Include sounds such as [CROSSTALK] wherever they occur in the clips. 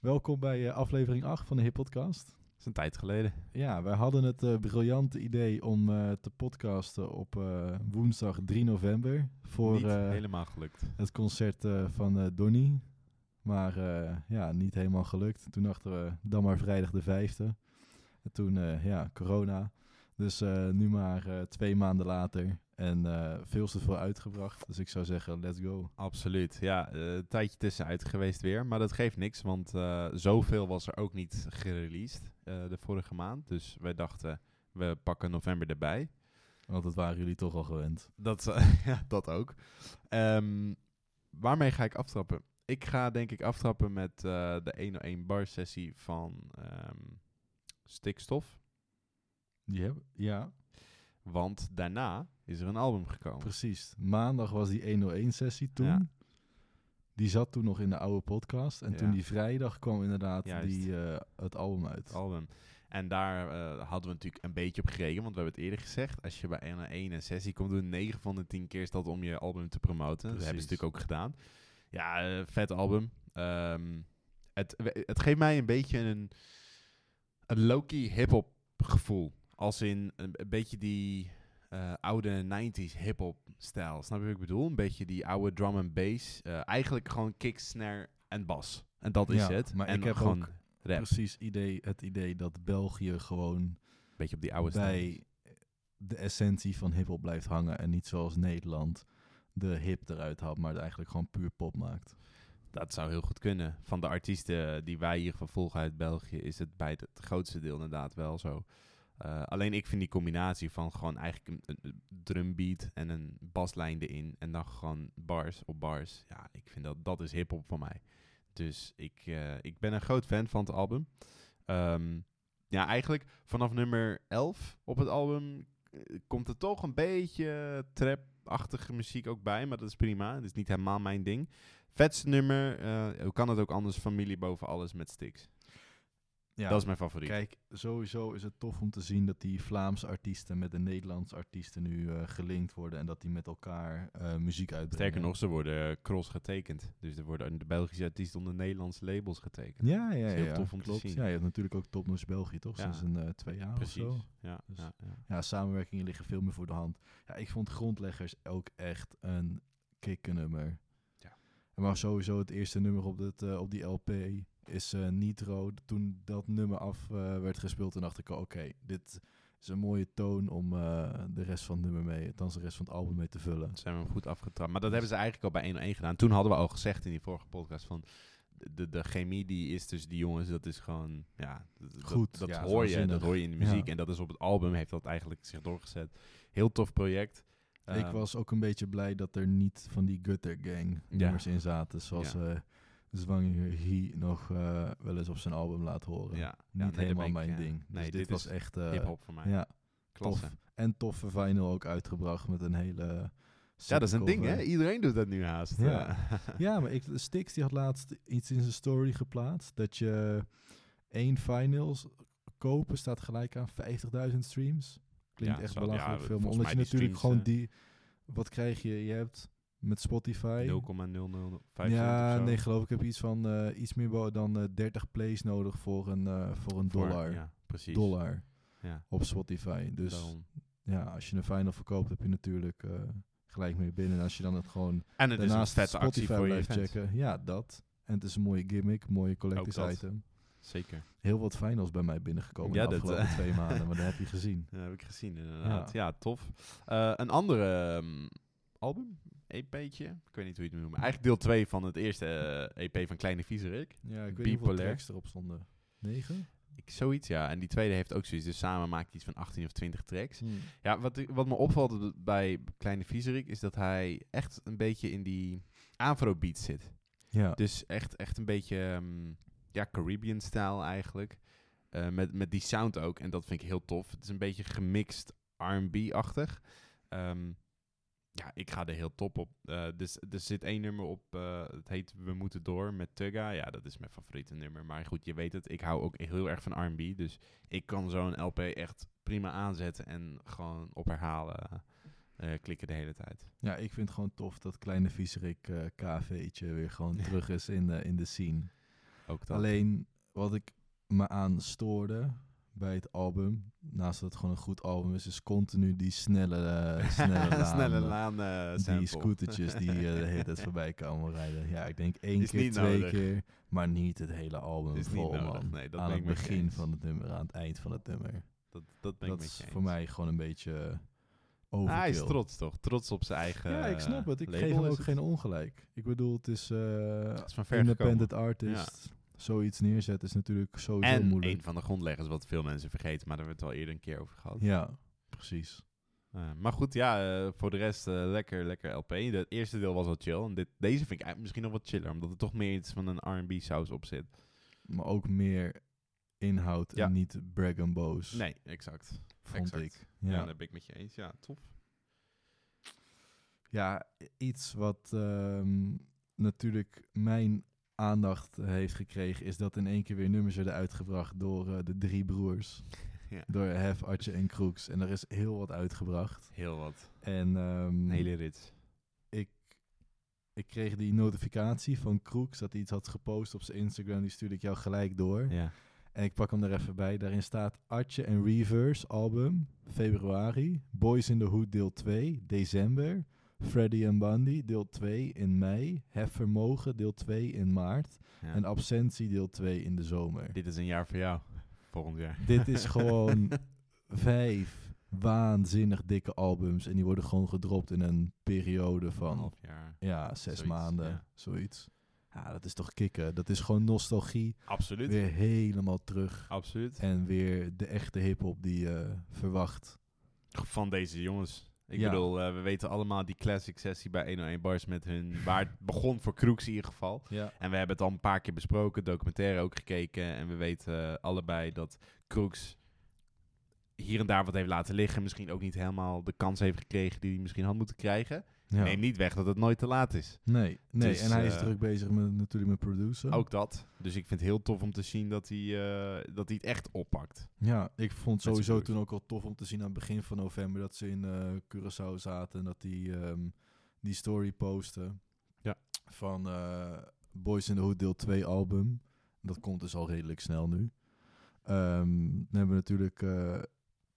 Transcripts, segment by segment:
Welkom bij eh, aflevering 8 van de Hip Podcast. Dat is een tijd geleden. Ja, wij hadden het eh, briljante idee om eh, te podcasten op woensdag 3 november voor Niet helemaal gelukt. het concert van Donny. Maar ja, niet helemaal gelukt. Toen dachten we dan maar vrijdag de 5e. En toen, ja, corona. Dus eh, nu maar eh, twee maanden later. En eh, veel te veel uitgebracht. Dus ik zou zeggen, let's go. Absoluut. Ja, een tijdje tussenuit geweest weer. Maar dat geeft niks, want zoveel was er ook niet gereleased de vorige maand. Dus wij dachten, we pakken november erbij. Want dat waren jullie toch al gewend. Dat, [LAUGHS] ja, dat ook. Ehm, waarmee ga ik aftrappen? Ik ga denk ik aftrappen met eh, de 101 bar sessie van ehm, Stikstof. Die hebben, ja, Want daarna is er een album gekomen. precies. Maandag was die 101-sessie toen. Ja. Die zat toen nog in de oude podcast. En toen die vrijdag kwam inderdaad Juist. die, eh, het album uit. Het album. En daar eh, hadden we natuurlijk een beetje op gerekend, want we hebben het eerder gezegd. Als je bij een, een een sessie komt doen, 9 van de 10 keer is dat om je album te promoten. Dat hebben ze Precies. natuurlijk ook gedaan. Ja, eh, vet album. Ehm, het, het geeft mij een beetje een, een low-key hip-hop gevoel. Als in een, een beetje die eh, oude 90s hip-hop stijl. Snap je wat ik bedoel? Een beetje die oude drum en bass. Eh, eigenlijk gewoon kick, snare en bas. En dat is Ja, het. maar en ik heb gewoon rap. Precies idee, het idee dat België gewoon beetje op die oude stijl. de essentie van hip-hop blijft hangen. En niet zoals Nederland de hip eruit haalt, maar het eigenlijk gewoon puur pop maakt. Dat zou heel goed kunnen. Van de artiesten die wij hier volgen uit België is het bij het grootste deel inderdaad wel zo. Eh, alleen ik vind die combinatie van gewoon eigenlijk een, drumbeat en een baslijn erin en dan gewoon bars op bars. Ja, ik vind dat dat is hip-hop voor mij. Dus ik, eh, ik ben een groot fan van het album. Ehm, ja, eigenlijk vanaf nummer 11 op het album eh, komt er toch een beetje trap-achtige muziek ook bij, maar dat is prima. Dat is niet helemaal mijn ding. Vetste nummer, eh, hoe kan het ook anders, familie boven alles met Stix. Ja, Dat is mijn favoriet. Kijk, sowieso is het tof om te zien dat die Vlaamse artiesten met de Nederlandse artiesten nu eh, gelinkt worden en dat die met elkaar eh, muziek uitbrengen. Sterker nog, ze worden cross getekend. Dus er worden de Belgische artiesten onder Nederlandse labels getekend. Ja, ja, is ja. heel ja, tof om te zien. Ja, je hebt natuurlijk ook Topnotch België, toch? Sinds een eh, twee jaar Precies. of zo. Ja, Dus- ja, ja. Samenwerkingen liggen veel meer voor de hand. Ja, ik vond Grondleggers ook echt een kickennummer. Ja. En Maar sowieso het eerste nummer op, dit, eh, op die LP is eh, Nitro. Toen dat nummer af eh, werd gespeeld, toen dacht ik, al, oké, dit is een mooie toon om eh, de rest van het nummer mee, althans de rest van het album mee te vullen. Dat zijn we hem goed afgetrapt. Maar dat hebben ze eigenlijk al bij 101 gedaan. Toen hadden we al gezegd in die vorige podcast van... De, de chemie die is tussen die jongens, dat is gewoon... Ja, dat, Goed, Dat, ja, hoor je, dat hoor je in de Ja. muziek. En dat is op het album, heeft dat eigenlijk zich doorgezet. Heel tof project. ik was ook een beetje blij dat er niet van die Gutter Gang nummers in zaten, zoals Ja. Zwanger Guy nog eh, wel eens op zijn album laat horen. Ja, niet nee, helemaal ik, mijn eh, ding. Nee, dus dit, dit, was echt eh, hip-hop voor mij. ja, Klasse. tof. En toffe vinyl ook uitgebracht met een hele. Ja, dat is een ding, hè? Iedereen doet dat nu haast. Ja. [LAUGHS] Ja, maar ik, Stix die had laatst iets in zijn story geplaatst. Dat je één vinyl s- kopen staat gelijk aan 50.000 streams. Klinkt Ja, echt belachelijk ja, veel. Maar omdat je natuurlijk gewoon die... Wat krijg je? Je hebt met Spotify... 0,005 ja, of zo. nee, geloof ik heb iets van eh, iets meer dan eh, 30 plays nodig voor een, eh, voor een Voor- dollar. Ja, precies. dollar Ja, op Spotify. Dus daarom. ja, als je een vinyl verkoopt, heb je natuurlijk gelijk meer binnen. En als je dan het gewoon En het is een daarnaast vette actie Spotify voor blijft checken, ja, dat. En het is een mooie gimmick, mooie collectors dat. item. Zeker. Heel wat vinyls bij mij binnengekomen Ja, de dat, afgelopen twee [LAUGHS] maanden, maar dat heb je gezien. Ja, heb ik gezien inderdaad. Ja, tof. Een andere ehm, album, EP'tje. Ik weet niet hoe je het moet noemen. Eigenlijk deel 2 van het eerste eh, EP van Kleine Viezerik. Ja, ik weet niet hoeveel tracks erop stonden. Negen? Ik, zoiets, ja. En die tweede heeft ook zoiets. Dus samen maakt iets van 18 of 20 tracks. Hmm. Ja, wat, wat me opvalt bij Kleine Viezerik is dat hij echt een beetje in die Afrobeat zit. Ja, Dus echt, echt een beetje ehm, ja, Caribbean-stijl eigenlijk. Eh, met, met die sound ook. En dat vind ik heel tof. Het is een beetje gemixt R&B-achtig. Ja, ik ga er heel top op. Eh, dus er zit één nummer op, eh, het heet We Moeten Door met Tugga. Ja, dat is mijn favoriete nummer. Maar goed, je weet het, ik hou ook heel erg van R&B. Dus ik kan zo'n LP echt prima aanzetten en gewoon op herhalen eh, klikken de hele tijd. ja, ik vind het gewoon tof dat kleine viezerik eh KV'tje weer gewoon terug is in, de in de scene. ook dat. Alleen wat ik me aan stoorde bij het album, naast dat het gewoon een goed album is, is continu die snelle, [LAUGHS] eh, snelle laan. Snelle laan eh, die sample. scootertjes die eh, de hele tijd [LAUGHS] voorbij komen rijden. Ja, ik denk één Is keer, twee nodig. keer, maar niet het hele album Is vol, man. Nee, dat aan het begin van het nummer, aan het eind van het nummer. Dat, dat ben Dat is voor mij gewoon een beetje Ah, overkill. hij is trots toch? Trots op zijn eigen Ja, ik snap het. Ik label geef hem ook het. geen ongelijk. Ik bedoel, het is, eh Het is van ver independent gekomen. artist. Zoiets neerzetten is natuurlijk sowieso En moeilijk. een van de grondleggers wat veel mensen vergeten, maar daar hebben we het al eerder een keer over gehad. Ja, precies. Eh, maar goed, ja, eh, voor de rest eh, lekker, lekker LP. Het eerste deel was al chill. En dit, deze vind ik eigenlijk misschien nog wat chiller, omdat er toch meer iets van een R&B saus op zit. Maar ook meer inhoud Ja. en niet brag and boos, Nee, exact. vond exact. ik. Ja, Ja. daar ben ik met je eens. Ja, tof. Ja, iets wat ehm, natuurlijk mijn aandacht heeft gekregen, is dat in één keer weer nummers werden uitgebracht door eh, de drie broers. [LAUGHS] Ja. Door Hef, Atje en Kroeks. En er is heel wat uitgebracht. Heel wat. En ehm, Een hele rits. ik, ik kreeg die notificatie van Kroeks dat hij iets had gepost op zijn Instagram. Die stuurde ik jou gelijk door. Ja. En ik pak hem er even bij. Daarin staat Artje en Reverse album, februari. Boys in the Hood deel 2, december. Freddy and Bundy deel 2 in mei. Hef Vermogen deel 2 in maart. ja. En Absentie deel 2 in de zomer. Dit is een jaar voor jou. Volgend jaar. Dit is [LAUGHS] gewoon vijf waanzinnig dikke albums. En die worden gewoon gedropt in een periode Een van half jaar. ja, zes Zoiets, maanden. ja. Zoiets. Ja, dat is toch kicken. Dat is gewoon nostalgie. Absoluut. Weer helemaal terug. Absoluut. En weer de echte hip-hop die je verwacht. Van deze jongens. Ik Ja. bedoel, eh, we weten allemaal die classic sessie bij 101 Bars met hun... [LAUGHS] Waar het begon voor Kroeks in ieder geval. Ja. En we hebben het al een paar keer besproken, documentaire ook gekeken. En we weten eh, allebei dat Kroeks hier en daar wat heeft laten liggen. Misschien ook niet helemaal de kans heeft gekregen die hij misschien had moeten krijgen. Ja. Neem niet weg dat het nooit te laat is. Nee, nee. Dus, en hij is eh, druk bezig met natuurlijk met producer. Ook dat. Dus ik vind het heel tof om te zien dat hij, eh, dat hij het echt oppakt. Ja, ik vond Met sowieso toen ook al tof om te zien aan het begin van november dat ze in eh Curaçao zaten en dat die ehm, die story posten. Ja. Van Boys in the Hood deel 2 album. Dat komt dus al redelijk snel nu. Ehm, dan hebben we natuurlijk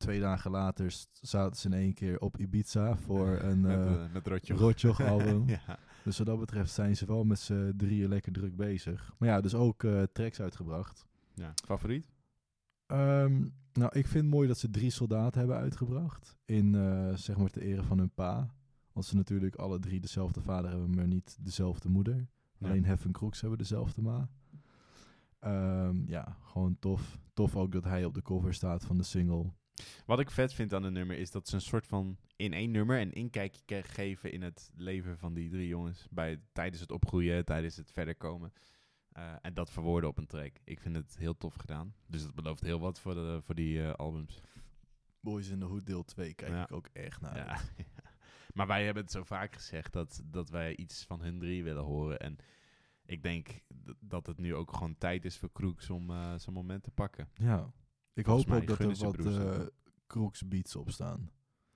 twee dagen later zaten ze in één keer op Ibiza voor [LAUGHS] een met, eh eh, met Rotjoch. Rotjoch [LAUGHS] album. ja. Dus wat dat betreft zijn ze wel met z'n drieën lekker druk bezig. Maar ja, dus ook eh, tracks uitgebracht. ja. Favoriet? Ehm, nou, ik vind het mooi dat ze drie soldaten hebben uitgebracht. In, eh, zeg maar, te ere van hun pa. Want ze natuurlijk alle drie dezelfde vader hebben, maar niet dezelfde moeder. Ja. Alleen Hef en Kroeks hebben dezelfde ma. Ehm, ja, gewoon tof. Tof ook dat hij op de cover staat van de single. Wat ik vet vind aan het nummer is dat ze een soort van in één nummer een inkijkje geven in het leven van die drie jongens. Bij, tijdens het opgroeien, tijdens het verder komen. Eh, en dat verwoorden op een track. Ik vind het heel tof gedaan. Dus dat belooft heel wat voor, de, voor die eh, albums. Boys in the Hood deel 2 kijk Ja. ik ook echt naar [LAUGHS] Ja. maar wij hebben het zo vaak gezegd dat, dat wij iets van hun drie willen horen. En ik denk dat het nu ook gewoon tijd is voor Kroeks om eh zijn moment te pakken. Ja. Ik Volgens hoop ook dat er wat wel. Kroeks beats op staan.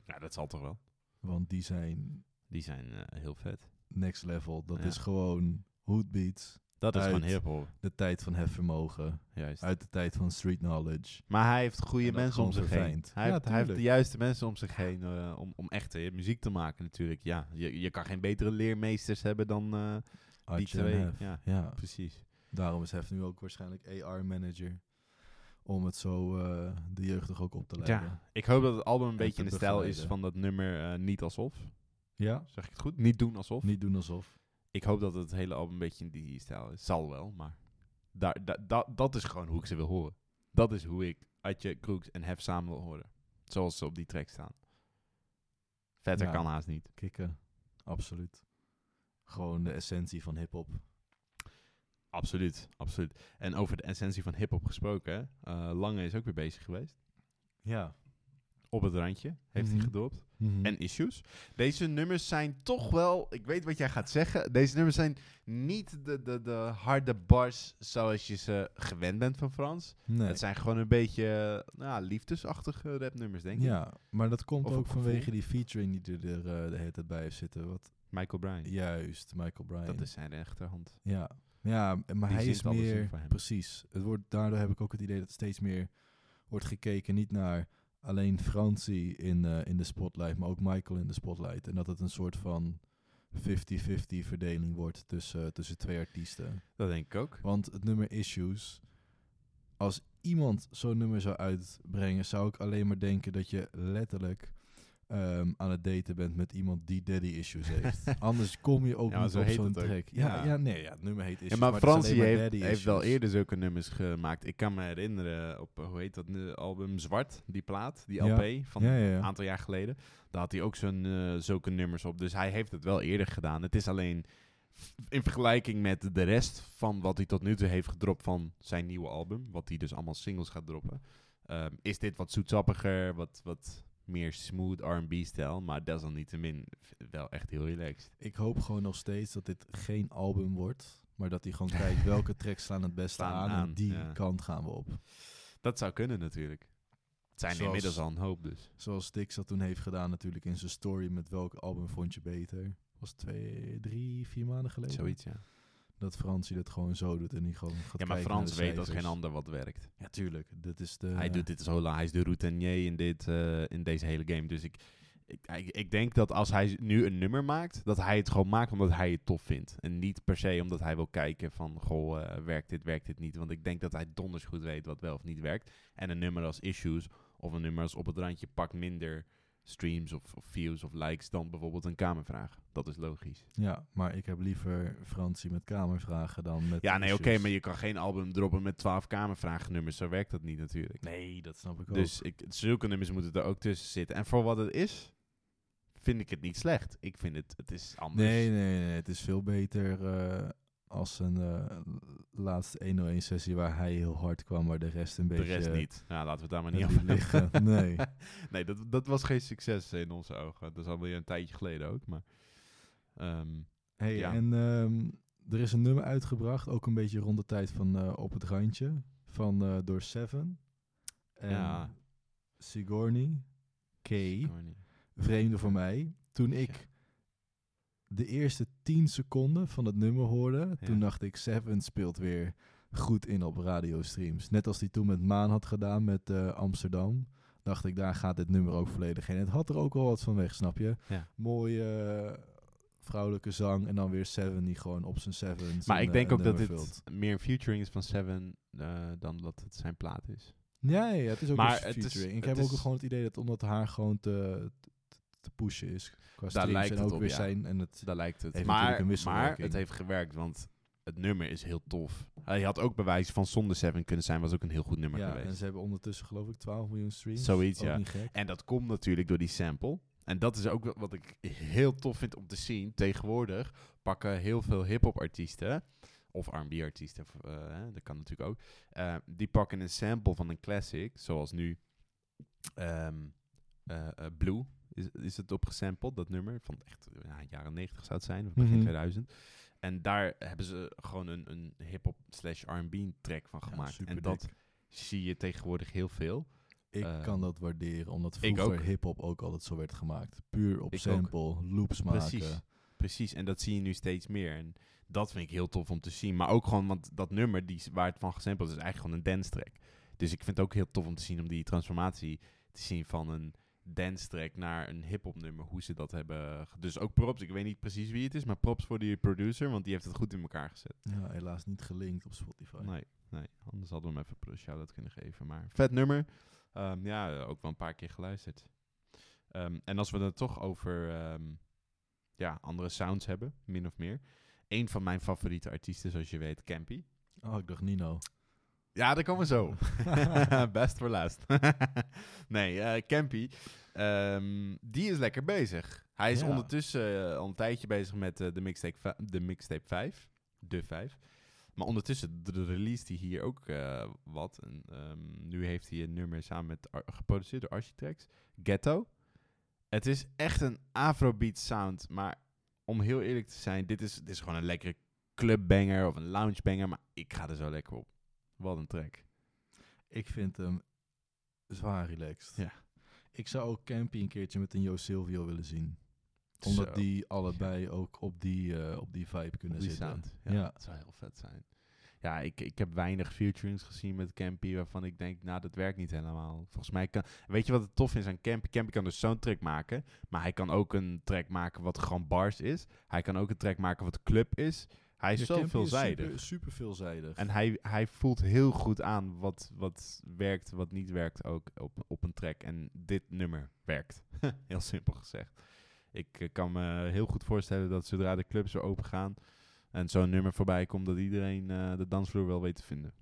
Ja, dat zal toch wel. Want die zijn Die zijn eh, heel vet. next level. Dat Ja. is gewoon hood beats. Dat is gewoon hip-hop. De tijd van hefvermogen. Juist. Uit de tijd van street knowledge. Maar hij heeft goede mensen om zich heen. Hij, Ja, heeft, hij heeft de juiste mensen om zich heen eh, om, om echte muziek te maken natuurlijk. Ja, je, je kan geen betere leermeesters hebben dan eh, die twee. Ja, Ja, precies. daarom is Hef nu ook waarschijnlijk AR-manager. Om het zo eh, de jeugdig ook op te leiden. Ja, ik hoop dat het album een En beetje in de stijl is van dat nummer eh, Niet Alsof. Ja? Zeg ik het goed? Niet doen alsof. Niet doen alsof. Ik hoop dat het hele album een beetje in die stijl is. Zal wel, maar daar, da- da- dat is gewoon hoe ik ze wil horen. Dat is hoe ik Atje, Kroeks en Hef samen wil horen. Zoals ze op die track staan. Vetter Ja. kan haast niet. Kikken. Absoluut. Gewoon de essentie van hip-hop. Absoluut, absoluut. En over de essentie van hip-hop gesproken, eh, Lange is ook weer bezig geweest. Ja. Op het randje heeft Mhm. hij gedropt. En En issues. Deze nummers zijn toch wel, ik weet wat jij gaat zeggen. Deze nummers zijn niet de, de, de harde bars zoals je ze gewend bent van Frans. nee. Het zijn gewoon een beetje nou, liefdesachtige rapnummers, denk ik. Ja, maar dat komt Of ook gevoel. vanwege die featuring die er eh, de hele tijd bij heeft zitten. Wat Michael Bryan. juist, Michael Bryan. Dat is zijn rechterhand. Ja, Ja, maar hij is meer... Precies. Het wordt, daardoor heb ik ook het idee dat het steeds meer wordt gekeken. Niet naar alleen Francie in, eh, in de spotlight, maar ook Michael in de spotlight. En dat het een soort van 50-50 verdeling wordt tussen, tussen twee artiesten. Dat denk ik ook. Want het nummer Issues, als iemand zo'n nummer zou uitbrengen, zou ik alleen maar denken dat je letterlijk ehm, aan het daten bent met iemand die daddy issues heeft. [LAUGHS] Anders kom je ook Ja, niet zo op heet zo'n track. Ja, Ja. ja. nee, ja, het nummer heet issues. Maar maar heeft, heeft wel eerder zulke nummers gemaakt. Ik kan me herinneren op, eh, hoe heet dat nu, album Zwart, die plaat, die. LP van een aantal jaar geleden. Daar had hij ook zo'n, eh, zulke nummers op. Dus hij heeft het wel eerder gedaan. Het is alleen in vergelijking met de rest van wat hij tot nu toe heeft gedropt van zijn nieuwe album, wat hij dus allemaal singles gaat droppen, ehm, is dit wat zoetsappiger, wat, wat meer smooth R&B-stijl. Maar desalniettemin wel echt heel relaxed. Ik hoop gewoon nog steeds dat dit geen album wordt. Maar dat hij gewoon kijkt welke [LAUGHS] tracks slaan het beste aan, aan, En die ja. kant gaan we op. Dat zou kunnen natuurlijk. Het zijn Zoals- inmiddels al een hoop dus. Zoals Stix dat toen heeft gedaan natuurlijk in zijn story met welk album vond je beter. Was twee, drie, vier maanden geleden? Zoiets, ja. Dat Fransie dat gewoon zo doet en niet gewoon gaat Ja, maar Frans weet als geen ander wat werkt. Ja, tuurlijk. Dit is de... Hij doet dit zo lang. Hij is de routinier in, dit, eh, in deze hele game. Dus ik, ik, ik, ik denk dat als hij nu een nummer maakt, dat hij het gewoon maakt omdat hij het tof vindt. En niet per se omdat hij wil kijken van, goh, eh, werkt dit, werkt dit niet. Want ik denk dat hij donders goed weet wat wel of niet werkt. En een nummer als Issues of een nummer als Op het Randje pakt minder streams of, of views of likes dan bijvoorbeeld een kamervraag. Dat is logisch. Ja, maar ik heb liever Fransie met kamervragen dan met Ja, nee, oké, maar je kan geen album droppen met 12 kamervraagnummers. Zo werkt dat niet natuurlijk. Nee, dat snap ik ook. Dus ik, zulke nummers moeten er ook tussen zitten. En voor wat het is, vind ik het niet slecht. Ik vind het, het is anders. Nee, nee, nee. Het is veel beter eh, als een eh, laatste 101 sessie waar hij heel hard kwam, maar de rest een de beetje... rest niet. Nou, laten we het daar maar niet over liggen. [LAUGHS] Nee. nee, dat, dat was geen succes in onze ogen. Dat is alweer een tijdje geleden ook. Maar, ehm, Hey, Ja. en ehm, er is een nummer uitgebracht, ook een beetje rond de tijd van eh, Op het Randje, van eh, door Seven. En Ja. Sigourney, K, vreemde voor mij. Toen ik. De eerste 10 seconden van het nummer hoorde, toen dacht ik, Seven speelt weer goed in op radiostreams. Net als hij toen met Maan had gedaan met eh, Amsterdam. Dacht ik, daar gaat dit nummer ook volledig in. Het had er ook wel wat van weg, snap je? Ja. Mooie eh, vrouwelijke zang en dan weer Seven die gewoon op zijn Sevens Maar ik eh, denk een ook dat dit vult. meer een featuring is van Seven eh, dan dat het zijn plaat is. Ja, ja, het is ook Maar een is- featuring. ik heb ook gewoon het idee dat omdat haar gewoon te, te, pushen is. Qua streams lijkt en het ook op, weer ja. zijn en het Daar lijkt het. Heeft maar, een maar het heeft gewerkt, want het nummer is heel tof. Hij had ook bewijs van zonder Seven kunnen zijn, was ook een heel goed nummer Ja, geweest. en ze hebben ondertussen geloof ik 12 miljoen streams. Zoiets, Ook ja. En dat komt natuurlijk door die sample. En dat is ook wat ik heel tof vind om te zien. Tegenwoordig pakken heel veel hip-hop artiesten, of RB artiesten, eh, dat kan natuurlijk ook. eh, die pakken een sample van een classic, zoals nu ehm, eh, eh, Blue. Is, is het op gesampled, dat nummer? Van echt ja, jaren 90 zou het zijn, of begin Mhm. 2000. En daar hebben ze gewoon een, een hip-hop slash R&B track van Ja, gemaakt. en dat zie je tegenwoordig heel veel. Ik eh, kan dat waarderen, omdat vroeger hip-hop ook altijd zo werd gemaakt. Puur op Ik sample, loops maken. Precies. Precies, en dat zie je nu steeds meer. En dat vind ik heel tof om te zien. Maar ook gewoon, want dat nummer die, waar het van gesampled is, is eigenlijk gewoon een dance track. Dus ik vind het ook heel tof om te zien, om die transformatie te zien van een dance track naar een hip-hop nummer. Hoe ze dat hebben. Dus ook props, ik weet niet precies wie het is, maar props voor die producer, want die heeft het goed in elkaar gezet. Ja, helaas niet gelinkt op Spotify. Nee, nee, anders hadden we hem even een shout-out kunnen geven. Maar vet nummer. Ehm, ja, ook wel een paar keer geluisterd. Ehm, en als we het toch over ehm, ja, andere sounds hebben, min of meer. Een van mijn favoriete artiesten, zoals je weet, Campy. Oh, ik dacht Nino. Ja, daar komen we zo. [LAUGHS] Best voor last. [LAUGHS] nee, eh Campy, ehm, die is lekker bezig. Hij is Ja. ondertussen eh, al een tijdje bezig met eh, de, mixtape de Mixtape 5. De 5. Maar ondertussen release hij hier ook wat. En, ehm, nu heeft hij een nummer samen met geproduceerd door Architects. Ghetto. Het is echt een afrobeat sound. Maar om heel eerlijk te zijn, dit is, dit is gewoon een lekkere clubbanger of een loungebanger. Maar ik ga er zo lekker op. Wat een track. Ik vind hem zwaar relaxed. Ja. Ik zou ook Campy een keertje met een Jo Silvio willen zien. Omdat Zo. die allebei ook op die, eh, op die vibe kunnen Die zitten. sound. Ja, Ja. dat zou heel vet zijn. Ja, ik, ik heb weinig featurings gezien met Campy waarvan ik denk, nou, dat werkt niet helemaal. Volgens mij kan... Weet je wat het tof is aan Campy? Campy kan dus zo'n track maken, maar hij kan ook een track maken wat gewoon bars is. Hij kan ook een track maken wat club is. Hij is zo Campy veelzijdig. Super, super veelzijdig. En hij, hij voelt heel goed aan wat, wat werkt, wat niet werkt ook op, op een track. En dit nummer werkt. [LAUGHS] heel simpel gezegd. Ik eh, kan me heel goed voorstellen dat zodra de clubs weer open gaan en zo'n nummer voorbij komt, dat iedereen eh, de dansvloer wel weet te vinden.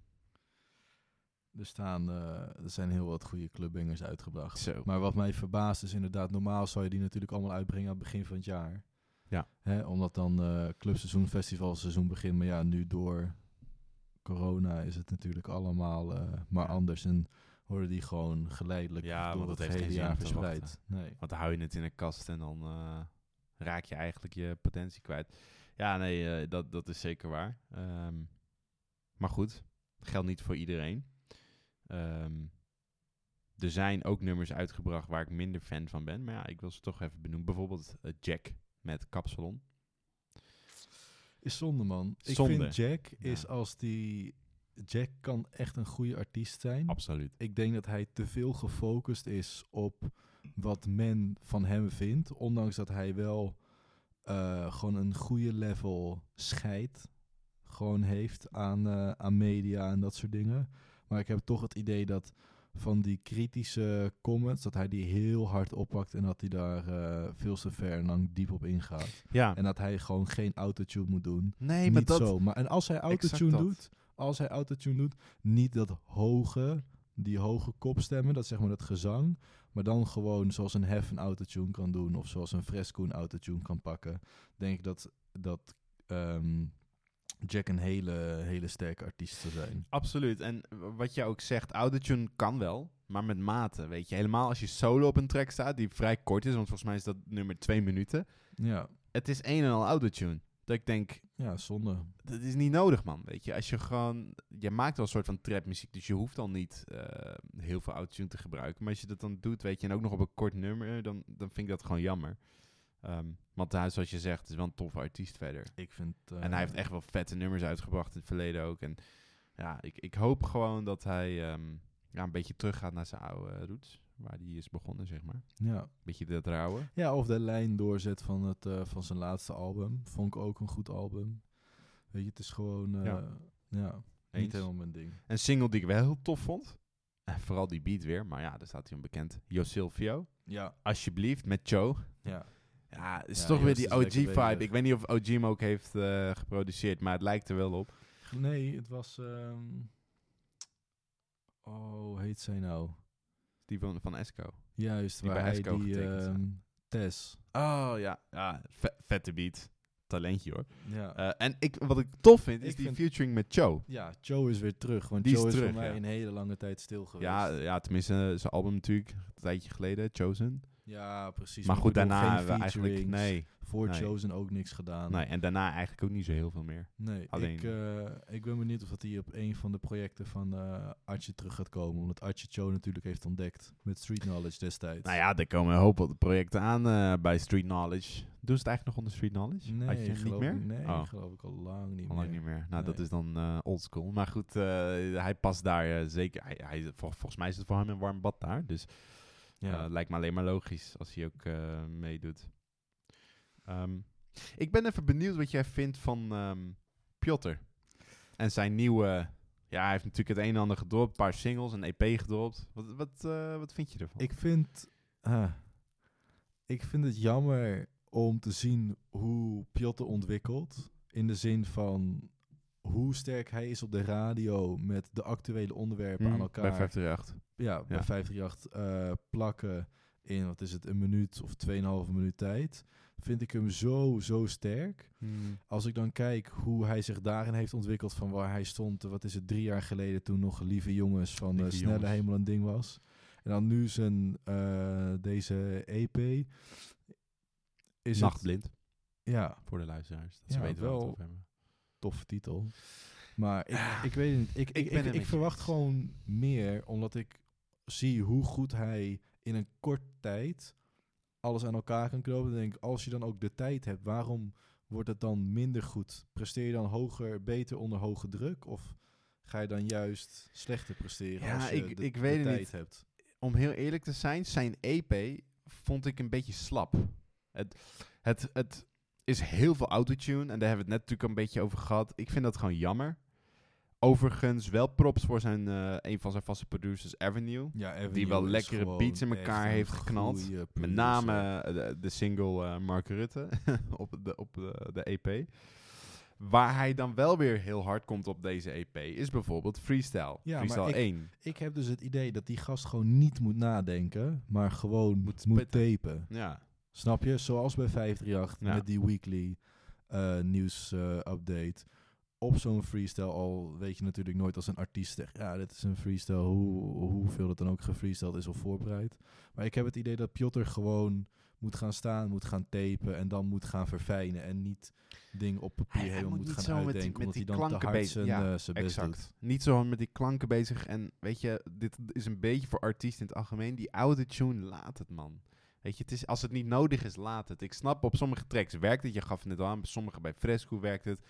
er, staan, eh, er zijn heel wat goede clubbangers uitgebracht. Zo. Maar wat mij verbaast is inderdaad, normaal zou je die natuurlijk allemaal uitbrengen aan het begin van het jaar. Ja. Hè, omdat dan eh clubseizoen, festivalseizoen begint. Maar ja, nu door corona is het natuurlijk allemaal eh, maar Ja. anders. En worden die gewoon geleidelijk Ja, door want het heeft hele jaar verspreid. Nee. Want dan hou je het in een kast en dan eh, raak je eigenlijk je potentie kwijt. Ja, nee, dat, dat is zeker waar. Ehm, maar goed, geldt niet voor iedereen. Ehm, er zijn ook nummers uitgebracht waar ik minder fan van ben. Maar ja, ik wil ze toch even benoemen. Bijvoorbeeld Jack met Kapsalon. Is zonde, man. Ik vind Jack is als die... Jack kan echt een goede artiest zijn. Absoluut. ik denk dat hij te veel gefocust is op wat men van hem vindt. Ondanks dat hij wel eh, gewoon een goede level scheid gewoon heeft aan, eh, aan media en dat soort dingen. Maar ik heb toch het idee dat van die kritische comments, dat hij die heel hard oppakt en dat hij daar eh, veel te ver en lang diep op ingaat. Ja, En dat hij gewoon geen autotune moet doen. nee, maar niet dat... zo. Maar, en als hij autotune doet, als hij autotune doet, niet dat hoge, die hoge kopstemmen, dat zeg maar dat gezang, maar dan gewoon zoals een Hef een autotune kan doen of zoals een Fresco een autotune kan pakken, denk ik dat, dat ehm, Jack een hele, hele sterke artiest zou zijn. Absoluut. En wat je ook zegt, autotune kan wel, maar met mate, weet je. Helemaal als je solo op een track staat, die vrij kort is, want volgens mij is dat nummer twee minuten. Ja, Het is een en al autotune. Dat ik denk, ja zonde. dat is niet nodig, man. Weet je, als je gewoon... Je maakt wel een soort van trapmuziek, dus je hoeft al niet eh, heel veel autotune te gebruiken. Maar als je dat dan doet, weet je, en ook nog op een kort nummer, dan, dan vind ik dat gewoon jammer. Ehm, want hij, zoals je zegt, is wel een toffe artiest verder. Ik vind... eh, En hij heeft echt wel vette nummers uitgebracht in het verleden ook. En ja, ik, ik hoop gewoon dat hij ehm, ja, een beetje teruggaat naar zijn oude eh, roots. Waar hij is begonnen, zeg maar. Ja. Beetje dat rauwe. ja, of de lijn doorzet van, het, eh, van zijn laatste album. Vond ik ook een goed album. Weet je, het is gewoon... eh, Ja. Niet helemaal mijn ding. Een single die ik wel heel tof vond. En vooral die beat weer. Maar ja, daar staat hij onbekend. Yo Silvio. Ja, Alsjeblieft, met Joe. ja. Ja, het is Ja, toch weer die OG-vibe. Ik weet niet of OG hem ook heeft eh, geproduceerd, maar het lijkt er wel op. Nee, het was... ehm, Oh, hoe heet zij nou? Die van, van Esco. Juist, Die waar bij hij Esco die... ehm, Tess. Oh ja, ja ve- vette beat. Talentje hoor. Ja. Eh, en ik, wat ik tof vind, is Ik die vind- featuring met Joe. ja, Joe is weer terug. Want Die is Joe is, terug, voor mij ja. een hele lange tijd stil geweest. Ja, ja, tenminste, eh, zijn album natuurlijk, een tijdje geleden, Chosen. Ja, precies. maar goed, daarna hebben we eigenlijk... Nee, Voor nee. Chosen ook niks gedaan. nee, en daarna eigenlijk ook niet zo heel veel meer. Nee, Alleen- ik, eh, ik ben benieuwd of dat hij op een van de projecten van eh Archie terug gaat komen. Omdat Archie Cho natuurlijk heeft ontdekt met Street Knowledge destijds. Nou ja, er komen een hoop wat projecten aan eh, bij Street Knowledge. Doen ze het eigenlijk nog onder Street Knowledge? nee, Had je niet meer? Ik, nee, Oh. geloof ik al lang niet Al lang meer. niet meer. Nou, dat is dan eh oldschool. Maar goed, hij past daar zeker. Hij, hij, vol- volgens mij is het voor hem een warm bad daar. Dus Ja. Eh, lijkt me alleen maar logisch als hij ook eh, meedoet. Ehm, ik ben even benieuwd wat jij vindt van ehm Piotr. En zijn nieuwe... Ja, hij heeft natuurlijk het een en ander gedropt. Een paar singles, een EP gedropt. Wat, wat, eh, wat vind je ervan? Ik vind, ik vind het jammer om te zien hoe Piotr ontwikkelt. In de zin van hoe sterk hij is op de radio met de actuele onderwerpen aan Hmm, elkaar. Bij 538. ja, bij Ja. 538 eh, plakken in, wat is het, een minuut of 2,5 minuut tijd. Vind ik hem zo, zo sterk. Als ik dan kijk hoe hij zich daarin heeft ontwikkeld van waar hij stond, wat is het, drie jaar geleden toen nog Lieve Jongens van Lieve eh, Snelle Jongens. Hemel een ding was. En dan nu zijn, eh, deze EP. Is het, Nachtblind, ja, voor de luisteraars. Dat Ja, ze weten wel. over hebben. Toffe titel. Maar ik, Ah, ik weet het niet. Ik, ik ik, ben ik, verwacht eens. gewoon meer, omdat ik zie hoe goed hij in een kort tijd alles aan elkaar kan knopen. Dan denk ik, als je dan ook de tijd hebt, waarom wordt het dan minder goed? Presteer je dan hoger, beter onder hoge druk? Of ga je dan juist slechter presteren Ja, als je ik- de, ik weet tijd niet. hebt? om heel eerlijk te zijn, zijn EP vond ik een beetje slap. Het, het, het is heel veel autotune en daar hebben we het net natuurlijk een beetje over gehad. Ik vind dat gewoon jammer. Overigens wel props voor zijn, eh, een van zijn vaste producers, Avenue. Ja, Avenue Die wel lekkere beats in elkaar heeft geknald. Met name eh, de, de single eh, Mark Rutte [LAUGHS] op, de, op de, de EP. Waar hij dan wel weer heel hard komt op deze EP is bijvoorbeeld Freestyle. Ja, maar Freestyle ik- 1. Ik heb dus het idee dat die gast gewoon niet moet nadenken, maar gewoon Moet moet, tapen. Ja. Snap je? Zoals bij 538 Ja. met die weekly eh, nieuws eh, update. Op zo'n freestyle al weet je natuurlijk nooit als een artiest zegt, ja, dit is een freestyle, hoe, hoeveel het dan ook gefreestyled is of voorbereid. Maar ik heb het idee dat Piotr gewoon moet gaan staan, moet gaan tapen en dan moet gaan verfijnen en niet dingen op papier Hij- helemaal moet gaan met die- uitdenken, met omdat hij die dan te klanken hard bezig- zijn, ja, eh, zijn best Exact. doet. Niet zo met die klanken bezig. En weet je, dit is een beetje voor artiesten in het algemeen. Die oude tune, laat het man. Weet je, het is, als het niet nodig is, laat het. Ik snap, op sommige tracks werkt het. Je gaf het net al aan, bij sommige bij Fresco werkt het.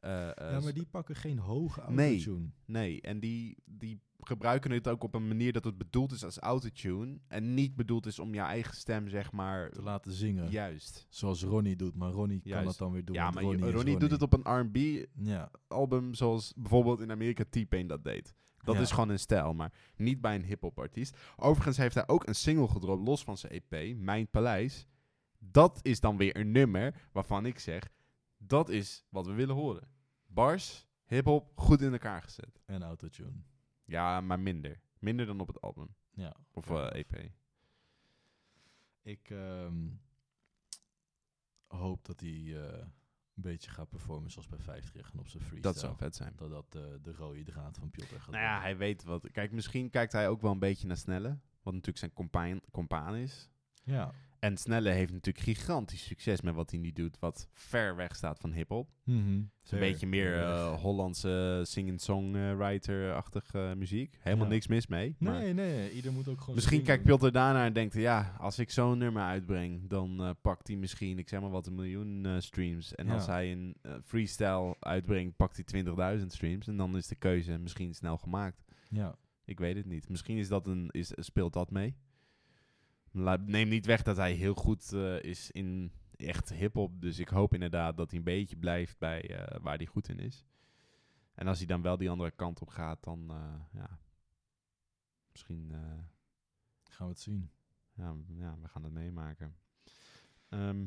Eh, eh, Ja, maar die pakken geen hoge Nee. autotune. Nee, en die, die gebruiken het ook op een manier dat het bedoeld is als autotune. En niet bedoeld is om je eigen stem, zeg maar, te laten zingen. juist. Zoals Ronnie doet, maar Ronnie kan dat dan weer doen. ja, maar Ronnie, doet het op een R&B Ja, album zoals bijvoorbeeld in Amerika T-Pain dat deed. Dat Ja. is gewoon een stijl, maar niet bij een hip-hop artiest. Overigens heeft hij ook een single gedropt, los van zijn EP, Mijn Paleis. Dat is dan weer een nummer waarvan ik zeg: dat is wat we willen horen. Bars, hip-hop, goed in elkaar gezet. en autotune. Ja, maar minder. Minder dan op het album. Ja. Of Ja. eh, EP. Ik ehm, hoop dat hij eh, een beetje gaat performen zoals bij 50 en op zijn freestyle. Dat zou vet zijn. Dat dat eh, de rode draad van Piotr gaat Nou ja, worden. hij weet wat. Kijk, misschien kijkt hij ook wel een beetje naar Snelle. Wat natuurlijk zijn compaan, compaan is. Ja. En Snelle heeft natuurlijk gigantisch succes met wat hij nu doet. Wat ver weg staat van hip-hop. Mhm. Het is een beetje meer eh. Hollandse sing-songwriter-achtige eh, muziek. Helemaal Ja. niks mis mee. maar Nee, nee, ieder moet ook gewoon misschien kijkt ding Piotr daarnaar en denkt... Ja, als ik zo'n nummer uitbreng... dan eh, pakt hij misschien, ik zeg maar wat, een miljoen streams. En Ja. als hij een freestyle uitbrengt... pakt hij 20.000 streams. En dan is de keuze misschien snel gemaakt. Ja. Ik weet het niet. Misschien is dat een, is, speelt dat mee. Neem niet weg dat hij heel goed eh, is in echt hip-hop. Dus ik hoop inderdaad dat hij een beetje blijft bij eh, waar hij goed in is. En als hij dan wel die andere kant op gaat, dan eh, ja. Misschien. Gaan we het zien. ja, ja, we gaan het meemaken. Ehm,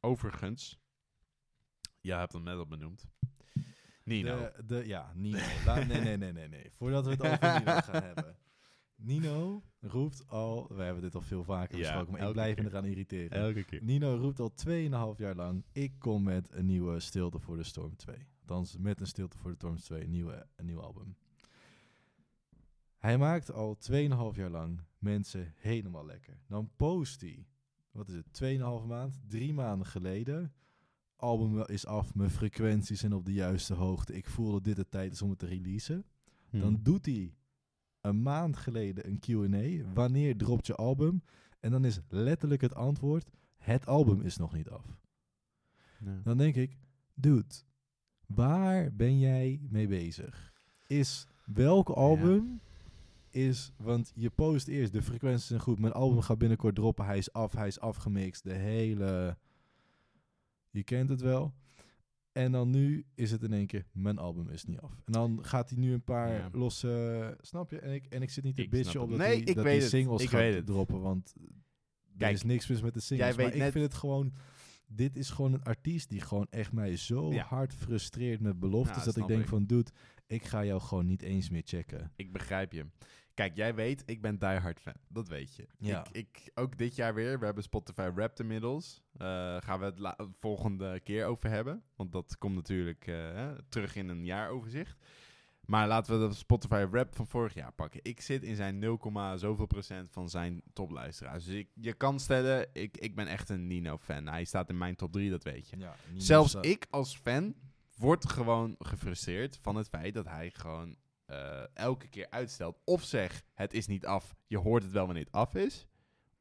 overigens, jij hebt hem net al benoemd. Nino. De, de, ja, Nino. Nee, nee, nee, nee, nee. Voordat we het over [LAUGHS] Nino gaan hebben. Nino roept al, we hebben dit al veel vaker Ja, besproken, maar ik blijf me eraan irriteren. Elke keer. Nino roept al 2,5 jaar lang, ik kom met een nieuwe Stilte voor de Storm 2. Althans, met een Stilte voor de Storm 2, een, nieuwe, een nieuw album. Hij maakt al 2,5 jaar lang mensen helemaal lekker. Dan post hij, wat is het, 2,5 maand, drie maanden geleden. Album is af, mijn frequenties zijn op de juiste hoogte. Ik voel dat dit de tijd is om het te releasen. Dan doet hij een maand geleden een Q&A. Wanneer dropt je album? En dan is letterlijk het antwoord, het album is nog niet af. Dan denk ik, dude, waar ben jij mee bezig? Is welk album is, want je post eerst, de frequenties zijn goed, mijn album gaat binnenkort droppen, hij is af, hij is afgemixt, de hele, je kent het wel. En dan nu is het in één keer, mijn album is niet af. En dan gaat hij nu een paar Ja. losse, snap je? En ik, en ik zit niet te bitchen op het. dat Nee, hij ik dat weet singles Ik gaat weet het. droppen, want er is niks mis met de singles. jij weet maar ik vind het gewoon, dit is gewoon een artiest die gewoon echt mij zo Ja. hard frustreert met beloftes, Ja, dat ik denk ik. van, dude, ik ga jou gewoon niet eens meer checken. Ik begrijp je. Kijk, jij weet, ik ben diehard fan. Dat weet je. Ja. Ik, ik, ook dit jaar weer. We hebben Spotify Wrapped inmiddels. Eh, gaan we het la- volgende keer over hebben. Want dat komt natuurlijk eh, terug in een jaaroverzicht. Maar laten we de Spotify Wrapped van vorig jaar pakken. Ik zit in zijn 0, zoveel procent van zijn topluisteraars. Dus ik, je kan stellen, ik, ik ben echt een Nino-fan. Hij staat in mijn top 3, dat weet je. Ja, Zelfs ik als fan word gewoon gefrustreerd van het feit dat hij gewoon eh, elke keer uitstelt. Of zeg, het is niet af, je hoort het wel wanneer het af is.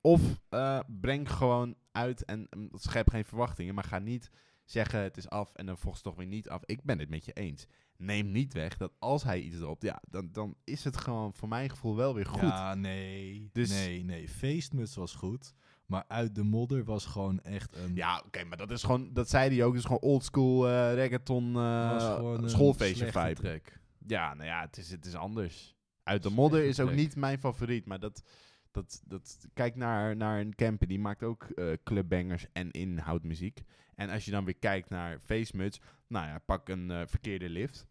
Of eh, breng gewoon uit en mm, schep geen verwachtingen, maar ga niet zeggen het is af en dan volgens toch weer niet af. Ik ben het met je eens. Neem niet weg dat als hij iets erop, ja, dan, dan is het gewoon voor mijn gevoel wel weer goed. Ja, nee. Dus- Nee, nee. Feestmuts was goed. Maar uit de modder was gewoon echt een... Ja, oké, maar dat is gewoon, dat zei hij ook, is gewoon oldschool reggaeton was eh een schoolfeestje vibe. track. Ja, nou ja, het is, het is anders. Uit de Slechte modder is ook niet mijn favoriet, maar dat, dat, dat kijk naar, naar een Camper, die maakt ook eh clubbangers en inhoudmuziek. En als je dan weer kijkt naar Facemuts, nou ja, pak een eh, verkeerde lift.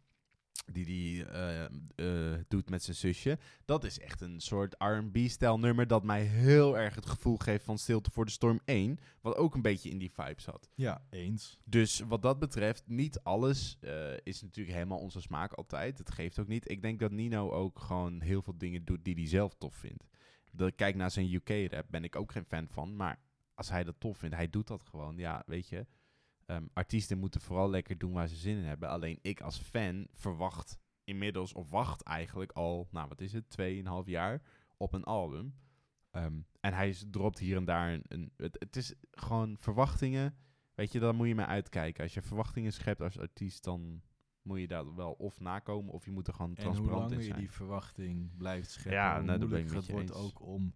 Die die eh, eh, doet met zijn zusje. Dat is echt een soort R&B-stijl nummer dat mij heel erg het gevoel geeft van Stilte voor de Storm 1. Wat ook een beetje in die vibe zat. Ja, eens. Dus wat dat betreft, niet alles eh, is natuurlijk helemaal onze smaak altijd. Het geeft ook niet. Ik denk dat Nino ook gewoon heel veel dingen doet die hij zelf tof vindt. Dat ik kijk naar zijn UK-rap, ben ik ook geen fan van. Maar als hij dat tof vindt, hij doet dat gewoon. Ja, weet je. Ehm, artiesten moeten vooral lekker doen waar ze zin in hebben. Alleen ik als fan verwacht inmiddels, of wacht eigenlijk al, nou wat is het, 2,5 jaar op een album. Ehm, en hij dropt hier en daar een... een het, het is gewoon verwachtingen. Weet je, daar moet je mee uitkijken. Als je verwachtingen schept als artiest, dan moet je daar wel of nakomen of je moet er gewoon En hoe transparant langer in je zijn. die verwachting blijft scheppen, Ja, hoe nou, dat ben ik moeilijker met het je wordt eens. ook om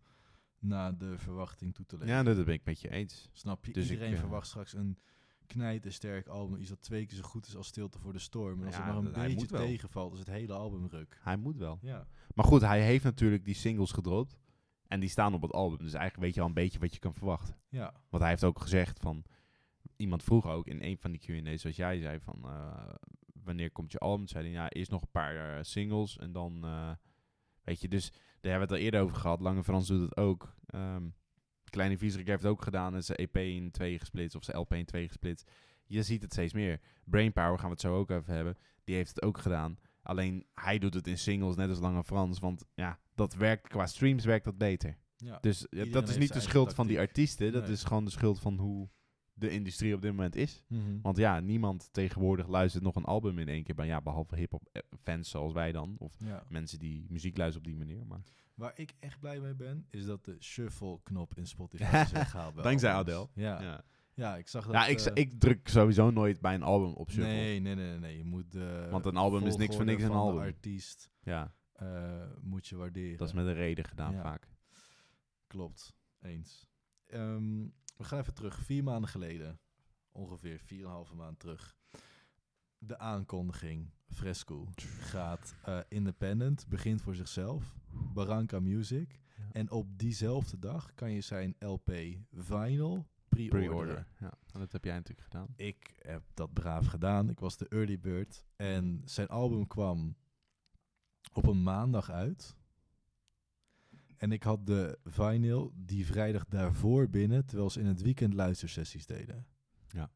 naar de verwachting toe te leven. Ja, dat, dat ben ik met je eens. Snap je? Dus ik, Iedereen eh, verwacht straks een knijtersterk album. Iets dat twee keer zo goed is als Stilte voor de Storm. En als Ja, het maar een beetje tegenvalt, is het hele album ruk. Hij moet wel. Ja. Maar goed, hij heeft natuurlijk die singles gedropt. En die staan op het album. Dus eigenlijk weet je al een beetje wat je kan verwachten. Ja. Want hij heeft ook gezegd van... Iemand vroeg ook in een van die Q&A's, zoals jij zei, van... eh, wanneer komt je album? Zei hij, ja, eerst nog een paar eh, singles en dan... eh, weet je, dus daar hebben we het al eerder over gehad. Lange Frans doet het ook. Ehm, Kleine Vieserik heeft het ook gedaan. En zijn EP in twee gesplitst, of zijn LP in twee gesplitst. Je ziet het steeds meer. Brainpower gaan we het zo ook over hebben. Die heeft het ook gedaan. Alleen hij doet het in singles, net als Lange Frans. Want ja, dat werkt qua streams werkt dat beter. ja. Dus ja, Iedereen dat is niet de schuld van die artiesten. Dat Nee. is gewoon de schuld van hoe de industrie op dit moment is. Mhm. Want ja, niemand tegenwoordig luistert nog een album in één keer. Maar ja, behalve hip-hop eh, fans zoals wij dan. Of ja. mensen die muziek luisteren op die manier. Maar Waar ik echt blij mee ben, is dat de shuffle-knop in Spotify [LAUGHS] is weggehaald. Dankzij. Adele. Ja. ja. ja. ik zag dat... ja, ik, eh, ik druk sowieso nooit bij een album op shuffle. Nee, nee, nee, nee. Je moet de Want een album is niks voor volgorde niks een van album. artiest Ja, eh, moet je waarderen. dat is met een reden gedaan Ja. vaak. Klopt, eens. Ehm, we gaan even terug. Vier maanden geleden, ongeveer vier en een halve maand terug. De aankondiging, Fresco, gaat eh, independent, begint voor zichzelf. Barranca Music. Ja. En op diezelfde dag kan je zijn LP Vinyl. Pre-order. Ja, en dat heb jij natuurlijk gedaan. Ik heb dat braaf gedaan. Ik was de early bird. En zijn album kwam op een maandag uit. En ik had de vinyl die vrijdag daarvoor binnen, terwijl ze in het weekend luistersessies deden. Ja.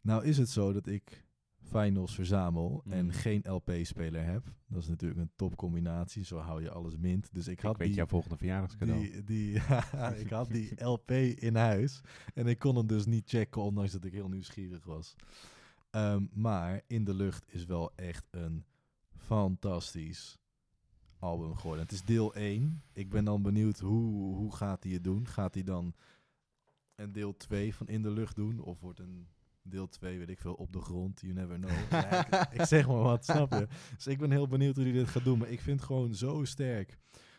Nou is het zo dat ik vinyls verzamel en Mhm. geen LP-speler heb. Dat is natuurlijk een topcombinatie, zo hou je alles mint. Dus ik had ik weet die, jouw volgende verjaardagscadeau. die, die, [LAUGHS] ik had die [LAUGHS] LP in huis en ik kon hem dus niet checken, ondanks dat ik heel nieuwsgierig was. Ehm, maar In de Lucht is wel echt een fantastisch album geworden. Het is deel 1. Ik ben dan benieuwd hoe, hoe gaat hij het doen. Gaat hij dan een deel 2 van In de Lucht doen? Of wordt een deel 2, weet ik veel, op de grond? You never know. [LAUGHS] Ja, ik, ik zeg maar wat, snap je? [LAUGHS] Dus ik ben heel benieuwd hoe hij dit gaat doen. Maar ik vind gewoon zo sterk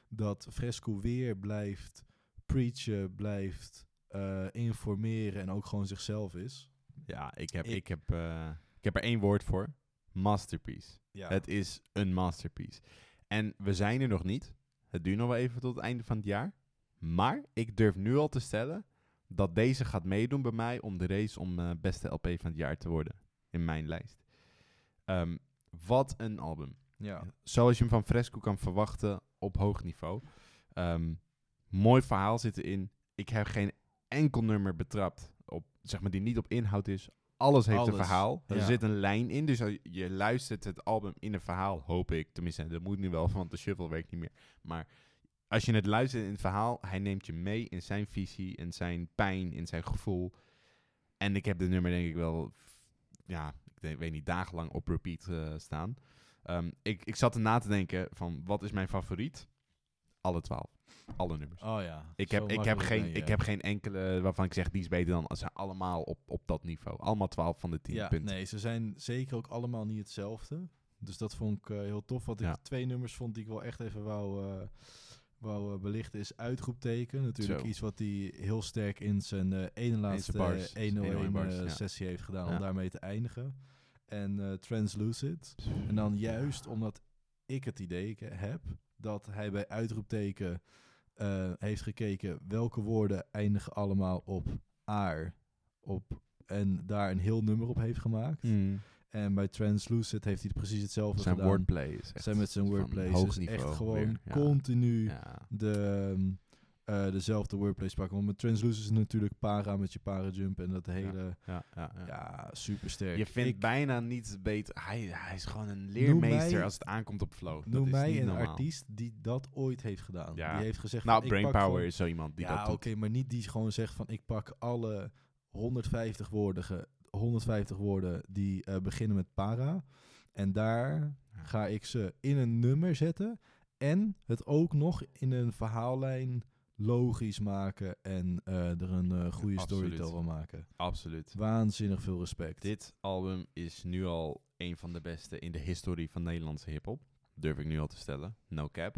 dat Fresco weer blijft preachen, blijft eh, informeren en ook gewoon zichzelf is. Ja, ik heb, Ik- ik, heb, eh, ik heb er één woord voor. Masterpiece. Ja, Het is een masterpiece. En we zijn er nog niet. Het duurt nog wel even tot het einde van het jaar. Maar ik durf nu al te stellen dat deze gaat meedoen bij mij om de race om eh, beste LP van het jaar te worden. In mijn lijst. Ehm, wat een album. ja. Zoals je hem van Fresco kan verwachten op hoog niveau. Ehm, mooi verhaal zit erin. Ik heb geen enkel nummer betrapt op, zeg maar, die niet op inhoud is. Alles heeft een verhaal. Er ja. zit een lijn in. Dus je luistert het album in een verhaal, hoop ik. Tenminste, dat moet nu wel, want de shuffle werkt niet meer. Maar als je het luistert in het verhaal, hij neemt je mee in zijn visie, in zijn pijn, in zijn gevoel. En ik heb dit nummer denk ik wel, ja, ik weet niet, dagenlang op repeat eh, staan. Ehm, ik, ik zat erna te denken van, wat is mijn favoriet? Alle twaalf. Alle nummers. Oh ja. Ik heb, ik, heb geen, je. ik heb geen enkele waarvan ik zeg die is beter dan. Ze zijn allemaal op, op dat niveau. Allemaal 12 van de 10 ja, punten. Nee, ze zijn zeker ook allemaal niet hetzelfde. Dus dat vond ik eh, heel tof. Wat ik Ja. twee nummers vond die ik wel echt even wou, eh, wou eh, belichten is uitroepteken. Natuurlijk Zo. iets wat hij heel sterk in zijn eh ene laatste bars. 101 101 bars, eh, sessie heeft gedaan om daarmee te eindigen. En Translucid. En dan juist omdat ik het idee heb dat hij bij uitroepteken heeft gekeken welke woorden eindigen allemaal op aar. Op, en daar een heel nummer op heeft gemaakt. Mm. En bij Translucid heeft hij precies hetzelfde Zijn gedaan. wordplay is echt Zijn met zijn wordplay. niveau echt gewoon weer. Ja. continu Ja. de, ehm, eh, dezelfde wordplays pakken. Want met Translucid is natuurlijk para met je para jump en dat hele... Ja, ja, ja. Ja, super sterk. Je vindt Ik- bijna niet beter. Hij, hij is gewoon een leermeester mij- als het aankomt op flow. Dat Noem is mij niet een normaal. artiest die dat ooit heeft gedaan. Ja. Die heeft gezegd Nou, Brainpower is zo iemand die ja, dat doet. oké, maar niet die gewoon zegt van ik pak alle 150 woorden, 150 woorden die eh, beginnen met para. En daar ga ik ze in een nummer zetten. En het ook nog in een verhaallijn logisch maken. En eh, er een eh, goede Absoluut. storytel van maken. Absoluut. Waanzinnig veel respect. Dit album is nu al een van de beste in de historie van Nederlandse hip-hop. Durf ik nu al te stellen. No cap.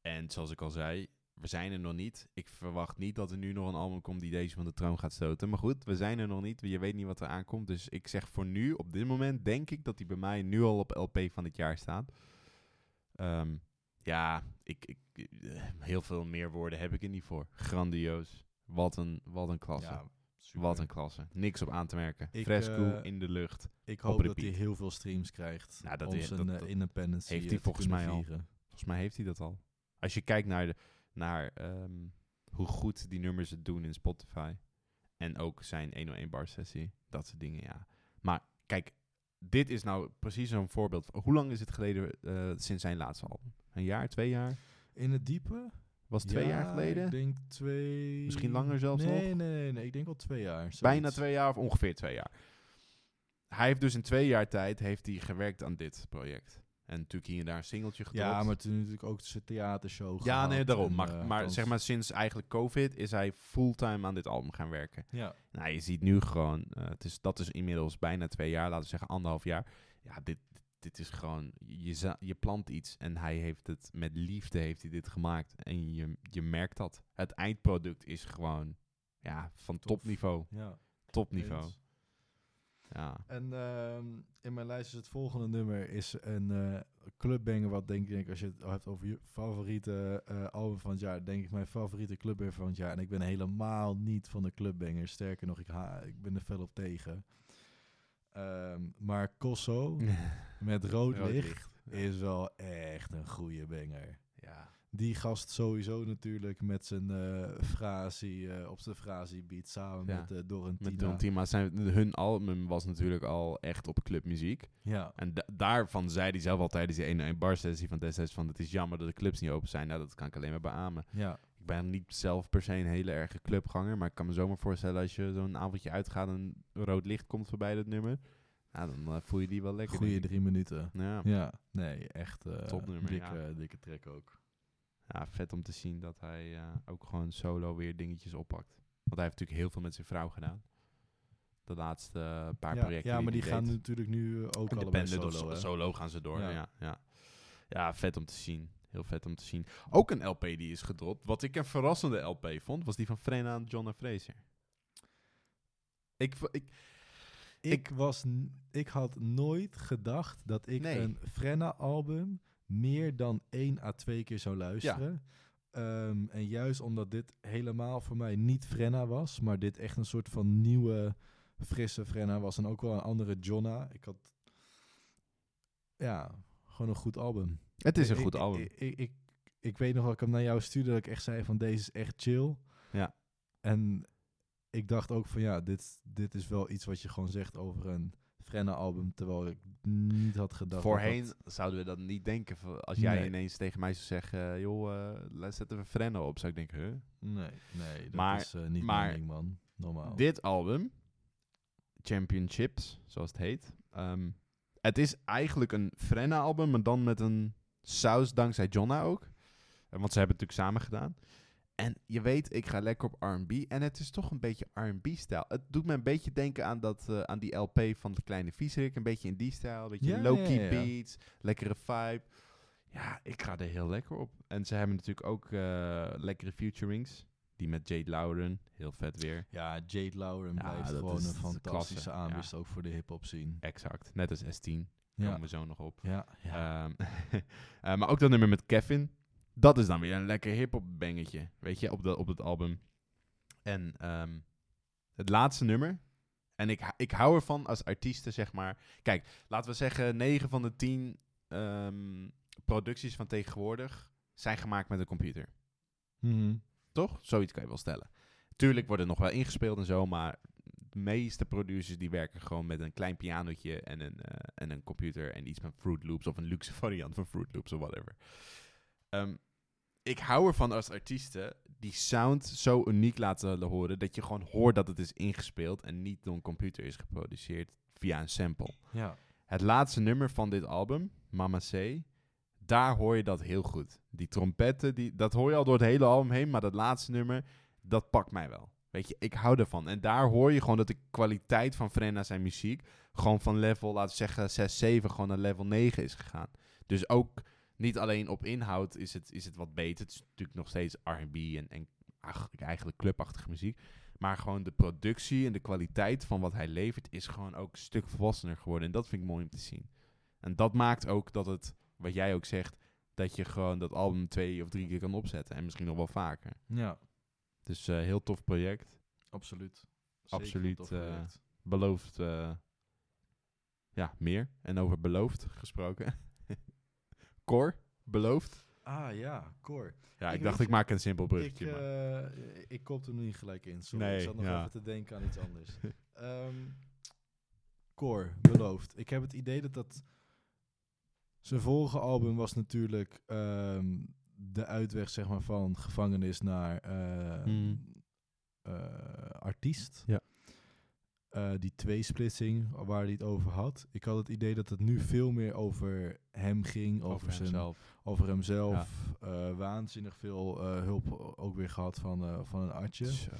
En zoals ik al zei, we zijn er nog niet. Ik verwacht niet dat er nu nog een album komt die deze van de troon gaat stoten. Maar goed, we zijn er nog niet. Je weet niet wat er aankomt. Dus ik zeg voor nu, op dit moment, denk ik dat hij bij mij nu al op LP van het jaar staat. Ehm, ja, ik, ik, eh, heel veel meer woorden heb ik er niet voor. Grandioos. Wat een, wat een klasse. Ja. Wat een klasse. Niks op aan te merken. Ik, Fresco eh, in de lucht. Ik op hoop dat hij heel veel streams krijgt. Nou, dat om is- zijn dat- eh, dat independence heeft hij volgens mij al. Volgens mij heeft hij dat al. Als je kijkt naar, de, naar ehm, hoe goed die nummers het doen in Spotify. En ook zijn 101 bar sessie. Dat soort dingen, ja. Maar kijk, dit is nou precies zo'n voorbeeld. Hoe lang is het geleden eh, sinds zijn laatste album? Een jaar, twee jaar? In het diepe? Was twee Ja, jaar geleden? Ik denk twee... Misschien langer zelfs nee, nog? Nee, nee, nee. Ik denk al twee jaar. zoiets. Bijna twee jaar of ongeveer twee jaar. Hij heeft dus in twee jaar tijd heeft hij gewerkt aan dit project. En natuurlijk hier en daar een singeltje gedropt. Ja, maar toen natuurlijk ook zijn theatershow Ja, nee, daarom. en, Maar, eh, maar zeg maar sinds eigenlijk COVID is hij fulltime aan dit album gaan werken. Ja, Nou, je ziet nu gewoon, eh, het is, dat is inmiddels bijna twee jaar, laten we zeggen anderhalf jaar. Ja, dit, dit is gewoon, je, je plant iets en hij heeft het met liefde heeft hij dit gemaakt. En je, je merkt dat. Het eindproduct is gewoon, ja, van Tof. topniveau. ja. Topniveau. eens. Ja. En ehm, in mijn lijst is het volgende nummer is een eh clubbanger. Wat denk ik, als je het hebt over je favoriete eh, album van het jaar, denk ik mijn favoriete clubbanger van het jaar. En ik ben helemaal niet van de clubbangers. Sterker nog, ik, ha ik ben er fel op tegen. Ehm, maar Kosso [LAUGHS] met rood, Rood licht, licht. is wel echt een goede banger. Ja. Die gast sowieso natuurlijk met zijn eh frasie, eh, op zijn frasie beat samen Ja. met uh, Dorentina. Met Don Tima zijn hun album was natuurlijk al echt op clubmuziek. Ja, En da- daarvan zei hij zelf al tijdens die 1 bar sessie van destijds van het is jammer dat de clubs niet open zijn. Nou, dat kan ik alleen maar beamen. ja. Ik ben niet zelf per se een hele erge clubganger, maar ik kan me zomaar voorstellen als je zo'n avondje uitgaat en een rood licht komt voorbij dat nummer. Nou, dan voel je die wel lekker. Goeie drie minuten. Ja. Ja, nee, echt Topnummer, dikke, ja. dikke track ook. Ja, vet om te zien dat hij eh, ook gewoon solo weer dingetjes oppakt. Want hij heeft natuurlijk heel veel met zijn vrouw gedaan. De laatste paar ja, projecten ja, maar die gaan natuurlijk nu eh, ook Independent solo, hè? solo gaan ze door. Ja. Ja. Ja, ja. vet om te zien. Heel vet om te zien. Ook een LP die is gedropt. Wat ik een verrassende LP vond, was die van Frenna en John en Fraser. Ik, ik, Ik, was, ik had nooit gedacht dat ik Nee. een Frenna-album meer dan één à twee keer zou luisteren. Ehm, en juist omdat dit helemaal voor mij niet Frenna was, maar dit echt een soort van nieuwe, frisse Frenna was. En ook wel een andere Jonna. Ik had, ja, gewoon een goed album. het is een Ik- goed album. Ik, ik, ik, ik weet nog dat ik hem naar jou stuurde, dat ik echt zei van deze is echt chill. Ja. En ik dacht ook van ja, dit, dit is wel iets wat je gewoon zegt over een Frenna-album, terwijl ik niet had gedacht. Voorheen dat- zouden we dat niet denken. Als jij Nee. ineens tegen mij zou zeggen, joh, eh laat zetten we Frenna op. Zou ik denken, huh? nee, nee, dat Maar- is eh, niet maar mijn ding, man. Normaal. Dit album, Championships, zoals het heet. ehm, het is eigenlijk een Frenna-album, maar dan met een saus dankzij Jonna ook. want ze hebben het natuurlijk samen gedaan. En je weet, ik ga lekker op R&B. En het is toch een beetje R&B-stijl. Het doet me een beetje denken aan, dat, eh, aan die LP van de kleine viezerik. Een beetje in die stijl. Een beetje Ja, low-key ja, ja. beats. Lekkere vibe. Ja, ik ga er heel lekker op. En ze hebben natuurlijk ook eh, lekkere featurings. Die met Jade Lauren. Heel vet weer. Ja, Jade Lauren Ja, blijft gewoon is- een fantastische ja. aanwist, ook voor de hip-hop scene. Exact. Net als S10. Ja, Komen we zo nog op. ja, ja. Ehm, [LAUGHS] eh, maar ook dat nummer met Kevin. Dat is dan weer een lekker hip-hop bangetje. Weet je, op, de, op het album. En ehm, het laatste nummer. En ik, ik hou ervan als artiesten, zeg maar. Kijk, laten we zeggen, 9 van de 10 ehm, producties van tegenwoordig zijn gemaakt met een computer. Mhm. Toch? Zoiets kan je wel stellen. Tuurlijk wordt er nog wel ingespeeld en zo, maar de meeste producers die werken gewoon met een klein pianotje en een, eh, en een computer en iets met Fruit Loops of een luxe [LAUGHS] variant van Fruit Loops of whatever. Ehm, ik hou ervan als artiesten die sound zo uniek laten horen dat je gewoon hoort dat het is ingespeeld en niet door een computer is geproduceerd via een sample. ja. Het laatste nummer van dit album, Mama C, daar hoor je dat heel goed. Die trompetten, die, dat hoor je al door het hele album heen, maar dat laatste nummer, dat pakt mij wel. Weet je, ik hou ervan. En daar hoor je gewoon dat de kwaliteit van Frenna zijn muziek gewoon van level, laten we zeggen 6, 7, gewoon naar level 9 is gegaan. Dus ook niet alleen op inhoud is het, is het wat beter. Het is natuurlijk nog steeds R&B en, en ach, eigenlijk clubachtige muziek. Maar gewoon de productie en de kwaliteit van wat hij levert is gewoon ook een stuk volwassener geworden. En dat vind ik mooi om te zien. En dat maakt ook dat het, wat jij ook zegt, dat je gewoon dat album twee of drie keer kan opzetten. En misschien nog wel vaker. ja, Dus eh, heel tof project. absoluut. Absoluut, project. Beloofd, eh, ja, meer. En over beloofd gesproken. [LAUGHS] Cor, beloofd. Ah ja, Cor. Ja, ik, Ik dacht ik maak een simpel Ik, bruggetje. maar. eh ik kopte er niet gelijk in. Sorry. Nee, ik zat nog ja. even te denken aan iets anders. [LAUGHS] Ehm Cor, beloofd. Ik heb het idee dat dat... Zijn vorige album was natuurlijk ehm, de uitweg zeg maar, van gevangenis naar ehm, Hmm. eh, artiest. Ja. Eh, die tweesplitsing waar hij het over had. Ik had het idee dat het nu veel meer over hem ging. Over, zijn, hemzelf. over hemzelf. eh, waanzinnig veel eh, hulp ook weer gehad van, van een artje. Zo.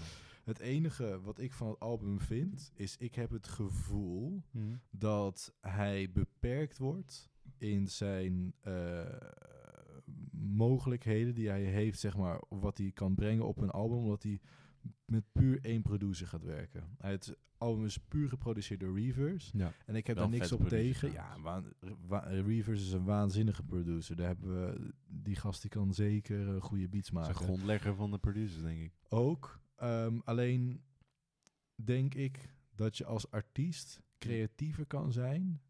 Het enige wat ik van het album vind, is ik heb het gevoel Mhm. dat hij beperkt wordt in zijn mogelijkheden die hij heeft, zeg maar, wat hij kan brengen op een album, omdat hij met puur één producer gaat werken. Het album is puur geproduceerd door Reavers. Ja. En ik heb Wel daar niks op tegen. Ja, waan, wa- Reavers is een waanzinnige producer. Daar hebben we, die gast die kan zeker eh, goede beats Dat is maken een grondlegger van de producers, denk ik. ook. Ehm, alleen denk ik dat je als artiest creatiever kan zijn.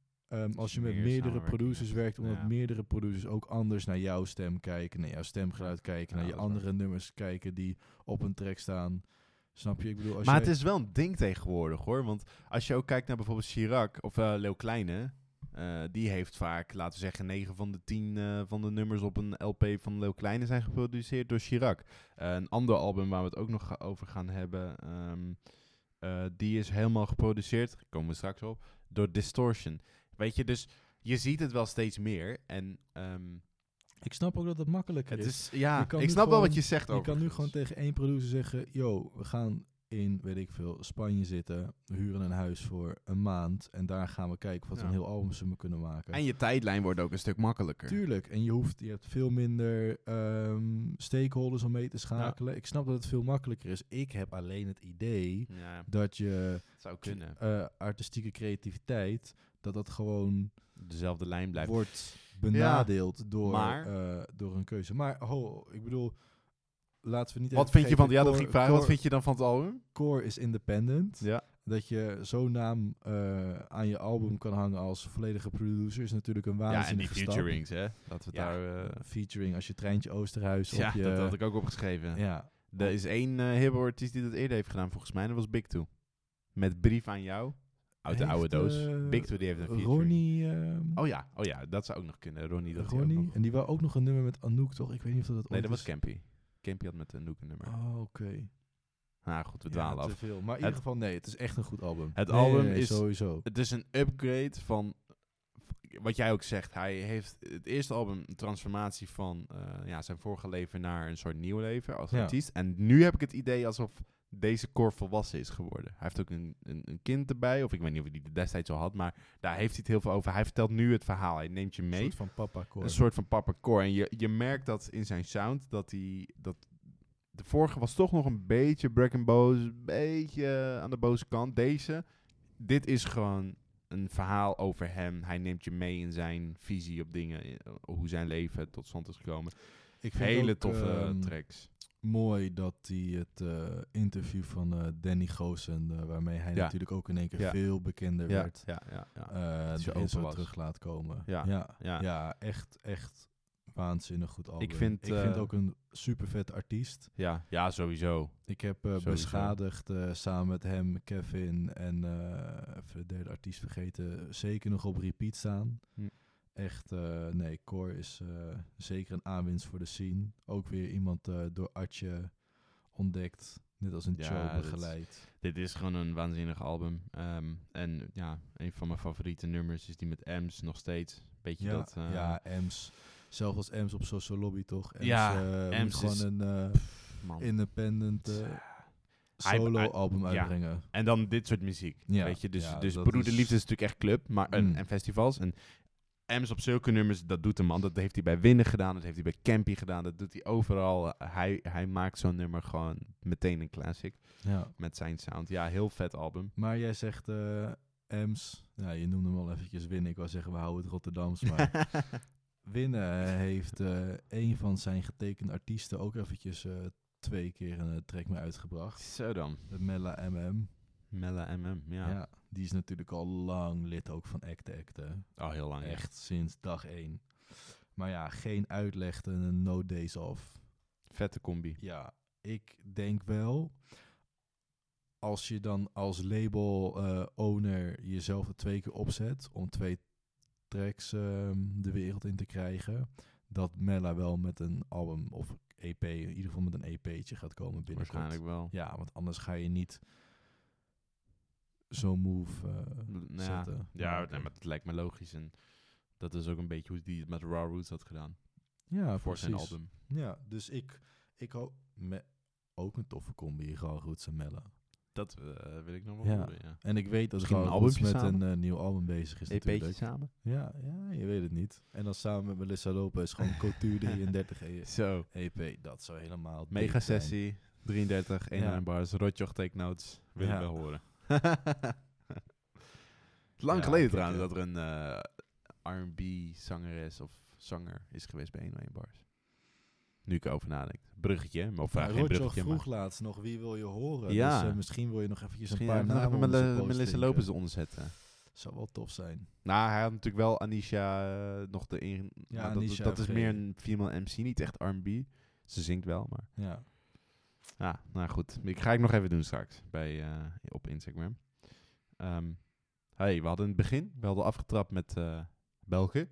Ehm, als je met meer meerdere producers werkt, omdat Ja. meerdere producers ook anders naar jouw stem kijken, naar jouw stemgeluid kijken, naar je andere nummers kijken die op een track staan. Snap je? Ik bedoel, als maar jij- het is wel een ding tegenwoordig hoor. Want als je ook kijkt naar bijvoorbeeld Chirac of eh Leeuw Kleine. eh, die heeft vaak, laten we zeggen, 9 van de 10 eh, van de nummers op een LP van Leeuw Kleine zijn geproduceerd door Chirac. Een ander album waar we het ook nog ga- over gaan hebben. ehm, eh, die is helemaal geproduceerd, komen we straks op, door Distortion. Weet je, dus je ziet het wel steeds meer. En ehm, ik snap ook dat het makkelijker het is. is, ja, Je ik snap wel wat je zegt Je over. kan nu gewoon tegen één producer zeggen: Yo, we gaan in, weet ik veel, Spanje zitten, we huren een huis voor een maand en daar gaan we kijken wat we Ja. een heel album zullen kunnen maken. En je tijdlijn wordt ook een stuk makkelijker. Tuurlijk, en je, hoeft, je hebt veel minder ehm, stakeholders om mee te schakelen. Ik snap dat het veel makkelijker is. Ik heb alleen het idee Ja, dat je zou kunnen. eh, artistieke creativiteit, dat dat gewoon Dezelfde lijn blijft. wordt benadeeld door, maar- eh, door een keuze. Maar ho, ik bedoel, laten we niet Wat vind je van, vergeten, ja, dat Core- ging vragen. Wat Core- vind je dan van het album? Core is independent. Ja. Dat je zo'n naam eh, aan je album kan hangen als volledige producer is natuurlijk een Ja, en die waanzinnige featurings, hè. Dat we Ja, daar... eh, featuring als je Treintje Oosterhuis ja, op je... dat had ik ook opgeschreven. ja, Er is één uh, hip artiest die dat eerder heeft gedaan, volgens mij. En dat was Big Two. Met Brief aan jou. Uit de oude doos. eh, Big Two, die heeft een. Ronnie... ehm, Oh ja, oh ja, dat zou ook nog kunnen. Ronnie, dat Ronnie. nog- En die wou ook nog een nummer met Anouk, toch? Ik weet niet of dat, dat Nee, ooit dat was is. Campy. Campy had met een Noek een nummer. Oh, oké. Nou goed, we dwalen te af. veel. Maar in ieder geval, nee, het is echt een goed album. Het Nee, album nee, is- Sowieso. Het is een upgrade van... wat jij ook zegt, hij heeft het eerste album een transformatie van eh, ja, zijn vorige leven naar een soort nieuw leven als Ja. artiest. En nu heb ik het idee alsof deze core volwassen is geworden. Hij heeft ook een, een, een kind erbij, of ik weet niet of hij die destijds al had, maar daar heeft hij het heel veel over. Hij vertelt nu het verhaal, hij neemt je Een mee. soort van papa Een soort van Papa Core. En je, je merkt dat in zijn sound, dat hij... Dat de vorige was toch nog een beetje Break and Boos, een beetje aan de boze kant. Deze, dit is gewoon een verhaal over hem. Hij neemt je mee in zijn visie op dingen, eh, hoe zijn leven tot stand is gekomen. Ik vind Hele ook, toffe ehm, tracks. Mooi dat hij het eh, interview van eh, Danny Goosen, eh, waarmee hij Ja. natuurlijk ook in één keer Ja. veel bekender Ja, werd, ja, ja, ja. Dat zo terug laat komen. Ja, ja, echt, echt waanzinnig goed album. vind, ik vind ook een super vet artiest. ja, ja, sowieso. Ik heb Sowieso. beschadigd samen met hem, Kevin en even de derde artiest vergeten, zeker nog op repeat staan. Hm. Echt, eh, nee, Cor is eh, zeker een aanwinst voor de scene. Ook weer iemand eh, door Atje ontdekt, net als een Ja, show begeleid. Dit is gewoon een waanzinnig album. Ehm, en ja, een van mijn favoriete nummers is die met Ems nog steeds. Beetje Ja, dat... ja, Ems. Zelfs als Ems op Social Lobby, toch? Ems, Ja, Ems is- gewoon een independent solo-album ja. uitbrengen. En dan dit soort muziek. Ja, Weet je, dus, ja, dus Broederliefde is- is natuurlijk echt club maar, en, Mm. en festivals. En Ems op zulke nummers, dat doet de man. Dat heeft hij bij Winnen gedaan, dat heeft hij bij Campy gedaan, dat doet hij overal. Eh, hij, hij maakt zo'n nummer gewoon meteen een classic Ja. met zijn sound. Ja, heel vet album. Maar jij zegt eh, Ems, ja, je noemde hem al eventjes winnen. Ik wou zeggen, we houden het Rotterdams, maar [LAUGHS] winnen heeft eh, een van zijn getekende artiesten ook eventjes twee keer een track mee uitgebracht. Zo dan. De Mella MM. Mella MM, ja. Ja. die is natuurlijk al lang lid ook van Act Act. hè. Al heel lang, echt. Sinds dag één. Maar ja, geen uitleg en een no days off. Vette combi. Ja, ik denk wel. Als je dan als label eh, owner jezelf er twee keer opzet om twee tracks ehm, de wereld in te krijgen, dat Mella wel met een album of EP, in ieder geval met een EP'tje gaat komen binnenkort. Waarschijnlijk wel. Ja, want anders ga je niet zo'n move eh, Nou ja, zetten. ja nee, maar dat lijkt me logisch. En dat is ook een beetje hoe hij het met Raw Roots had gedaan. ja, voor zijn album. Ja, dus ik, ik hoop ook een toffe combi, Gal Roots en Mella. Dat eh, wil ik nog wel Ja. horen, ja. En ik weet dat Gal Roots met een eh, nieuw album bezig is EP'tje natuurlijk. samen? Ja, ja, je weet het niet. En dan samen met Melissa Lopez gewoon [LAUGHS] Couture 33 E- Zo. EP. Dat zou helemaal Mega sessie, 33, 1 Ja. bars, Rotjoch take notes. Wil Ja. ik wel horen. [LAUGHS] Lang Ja, geleden trouwens dat er een eh, R&B zangeres of zanger is geweest bij 101 bars. Nu ik erover nadenk. Bruggetje, maar of Ja, uh, geen bruggetje, maar... vroeg laatst nog wie wil je horen. Ja. Dus eh, misschien wil je nog eventjes Misschien een paar even nog namen even Melissa. Lopez eronder zetten. Zou wel tof zijn. Nou, hij had natuurlijk wel Anisha eh, nog de in. Ja, maar dat, Anisha dat is Frey. meer een female MC, niet echt R&B. Ze zingt wel, maar... Ja. Ja, nou goed. Ik ga ik nog even doen straks bij, eh, op Instagram. Ehm hey, we hadden in het begin, we hadden afgetrapt met eh België.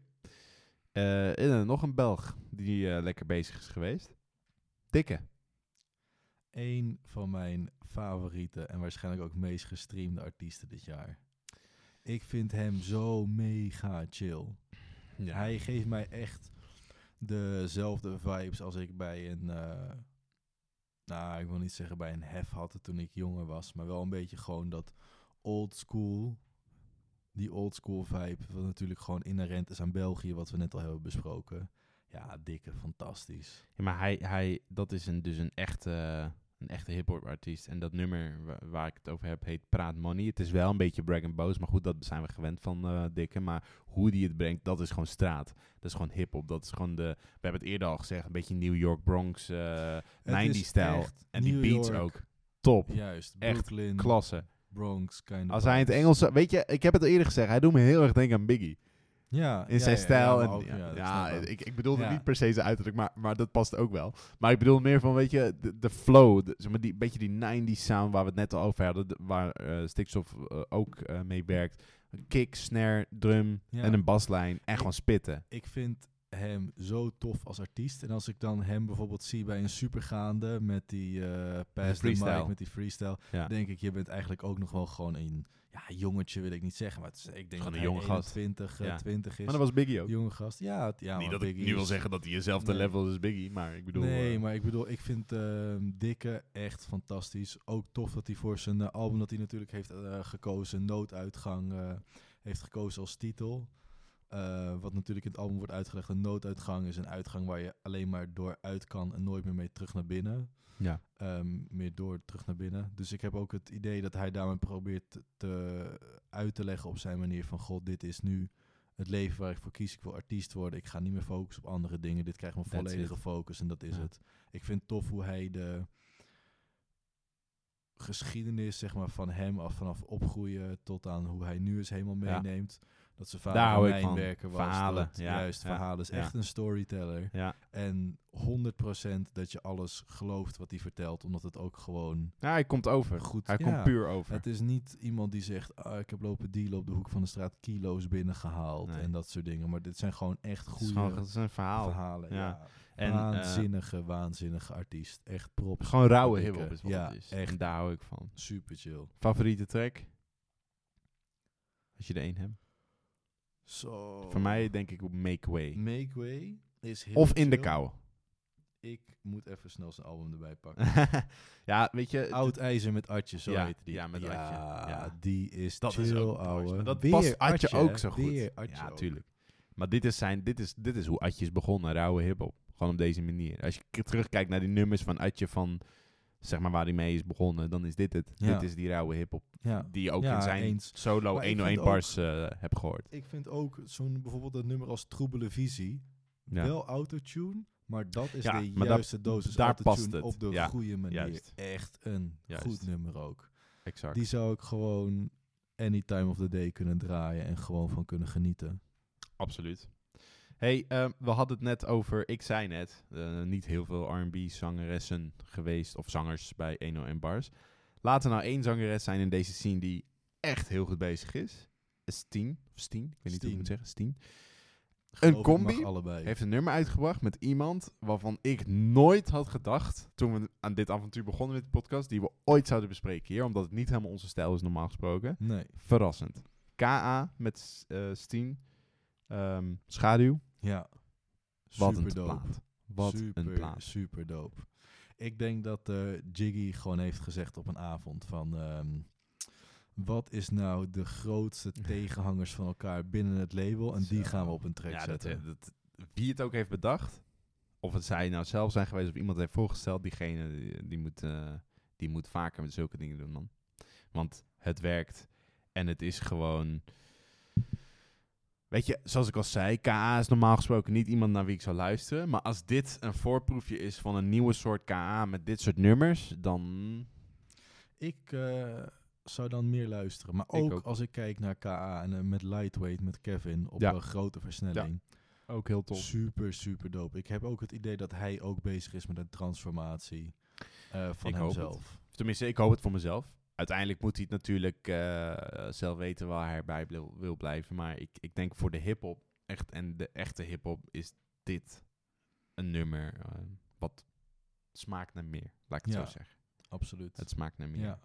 Eh, en, eh, nog een Belg die lekker bezig is geweest. Dikke. Eén van mijn favoriete en waarschijnlijk ook meest gestreamde artiesten dit jaar. Ik vind hem zo mega chill. Ja. Hij geeft mij echt dezelfde vibes als ik bij een. Nou, ik wil niet zeggen bij een hef had toen ik jonger was, maar wel een beetje gewoon dat old school. Die old school vibe, wat natuurlijk gewoon inherent is aan België, wat we net al hebben besproken. Ja, dikke, fantastisch. Ja, maar hij, hij, dat is een, dus een echte, een echte hip-hop artiest. En dat nummer wa- waar, ik het over heb heet Praat Money. Het is wel een beetje brag and boast, maar goed, dat zijn we gewend van eh Dikke. Maar hoe die het brengt, dat is gewoon straat. Dat is gewoon hip-hop. Dat is gewoon de. We hebben het eerder al gezegd, een beetje New York Bronx, eh 90s-stijl. echt En die New beats York. ook. Top. Juist, Echt Brooklyn, Klasse. Bronx, kind of Als hij in het. Engels. Weet je, ik heb het al eerder gezegd, hij doet me heel erg denken aan Biggie. Ja, In ja, zijn ja, stijl. ja, en, ook, ik. ik, bedoelde niet per se zijn uiterlijk, maar, maar dat past ook wel. Maar ik bedoel meer van, weet je, de, de flow, de, zeg maar die, beetje die 90s sound waar we het net al over hadden, de- waar eh Stikstof eh, ook eh, mee werkt. Kick, snare, drum en een baslijn en gewoon spitten. Ik vind hem zo tof als artiest. En als ik dan hem bijvoorbeeld zie bij een supergaande met die eh pass the freestyle. mic, met die freestyle, denk ik, je bent eigenlijk ook nog wel gewoon een ja, jongetje, wil ik niet zeggen, maar het is, ik denk dat een hij jonge gast. 21, eh, Ja. 20 is. Maar dat was Biggie ook. jonge gast. Ja, het- ja niet maar dat ik nu wil zeggen dat hij hetzelfde Nee. level is als Biggie, maar ik bedoel... nee, eh, maar ik bedoel, ik vind ehm, Dikke echt fantastisch. Ook tof dat hij voor zijn eh, album dat hij natuurlijk heeft eh, gekozen, Nooduitgang, eh, heeft gekozen als titel. Eh, wat natuurlijk in het album wordt uitgelegd. Een nooduitgang is een uitgang waar je alleen maar door uit kan en nooit meer mee terug naar binnen. Ja. Ehm, meer door terug naar binnen. Dus ik heb ook het idee dat hij daarmee probeert te, uit te leggen op zijn manier van... God, dit is nu het leven waar ik voor kies. Ik wil artiest worden. Ik ga niet meer focussen op andere dingen. Dit krijgt mijn volledige focus en dat is Ja. het. Ik vind tof hoe hij de geschiedenis zeg maar, van hem af vanaf opgroeien tot aan hoe hij nu is helemaal Ja. Dat zijn vader Daar was. Verhalen, dat- ja, Juist, ja, verhalen. is echt een storyteller. Ja. En 100% dat je alles gelooft wat hij vertelt, omdat het ook gewoon ja, hij komt over. goed Hij komt puur over. Het is niet iemand die zegt, ah, ik heb lopen dealen op de hoek van de straat, kilo's binnengehaald Nee. en dat soort dingen. Maar dit zijn gewoon echt goede het is een verhaal. verhalen. Ja. En, eh, waanzinnige, waanzinnige artiest. Echt props. Gewoon rauwe hip-hop is wat ja, het is. echt En daar hou ik van. super chill. Favoriete track? Als je er één hebt. Voor mij denk ik op Make Way. Make Way is heel Of In de. Kou. Ik moet even snel zijn album erbij pakken. [LAUGHS] ja, weet je... Oud IJzer met Atje, zo Ja, heet die. ja, met Atje, ja. die is Dat chill, is ook ouwe. dat Weer past Atje ook zo goed. Weer Atje ja, tuurlijk. Maar dit is, zijn, dit, is, dit is hoe Atje is begonnen, rauwe hip-hop. Gewoon op deze manier. Als je terugkijkt naar die nummers van Atje van, zeg maar, waar hij mee is begonnen, dan is dit het. Ja. Dit is die rauwe hip-hop. Ja. Die je ook Ja, in zijn eens. solo Maar ik 101 vind ook- bars eh hebt gehoord. Ik vind ook zo'n bijvoorbeeld dat nummer als Troebele Visie. Ja. Wel autotune, maar dat is de juiste dosis daar autotune past het. op de goede manier. juist. Echt een Juist. goed nummer ook. Exact. Die zou ik gewoon any time of the day kunnen draaien en gewoon van kunnen genieten. Absoluut. Hey, ehm, we hadden het net over, ik zei net, eh, niet heel veel R&B-zangeressen geweest, of zangers bij 101 Bars. Laat er nou één zangeres zijn in deze scene die echt heel goed bezig is. Steen, of Steen, ik weet niet hoe ik moet zeggen, Steen. Ik, combi. Heeft een nummer uitgebracht met iemand waarvan ik nooit had gedacht, toen we aan dit avontuur begonnen met de podcast, die we ooit zouden bespreken hier, omdat het niet helemaal onze stijl is normaal gesproken. Nee. Verrassend. KA met eh Steen, ehm, Schaduw. Ja. Wat Super een dope. plaat. Wat super, een plaat. Super dope. Ik denk dat eh, Jiggy gewoon heeft gezegd op een avond van... ehm, wat is nou de grootste [LAUGHS] tegenhangers van elkaar binnen het label? En die gaan we op een track Ja, zetten. eh, dat, wie het ook heeft bedacht, of het zij nou zelf zijn geweest of iemand heeft voorgesteld, diegene die, die moet, eh, die moet vaker met zulke dingen doen, man. Want het werkt en het is gewoon... Weet je, zoals ik al zei, KA is normaal gesproken niet iemand naar wie ik zou luisteren. Maar als dit een voorproefje is van een nieuwe soort KA met dit soort nummers, dan... Ik eh, zou dan meer luisteren. Maar ook, ook. als ik kijk naar KA en eh, met Lightweight, met Kevin, op Ja. een grote versnelling. Ook heel Super, super dope. Ik heb ook het idee dat hij ook bezig is met een transformatie eh, van Ik hemzelf. Tenminste, ik hoop het voor mezelf. Uiteindelijk moet hij het natuurlijk eh, zelf weten waar hij bij wil, wil blijven. Maar ik, ik denk voor de hip-hop, echt en de echte hip-hop, is dit een nummer eh, wat smaakt naar meer. Laat ik het Ja. zo zeggen. Absoluut. Het smaakt naar meer. Ja.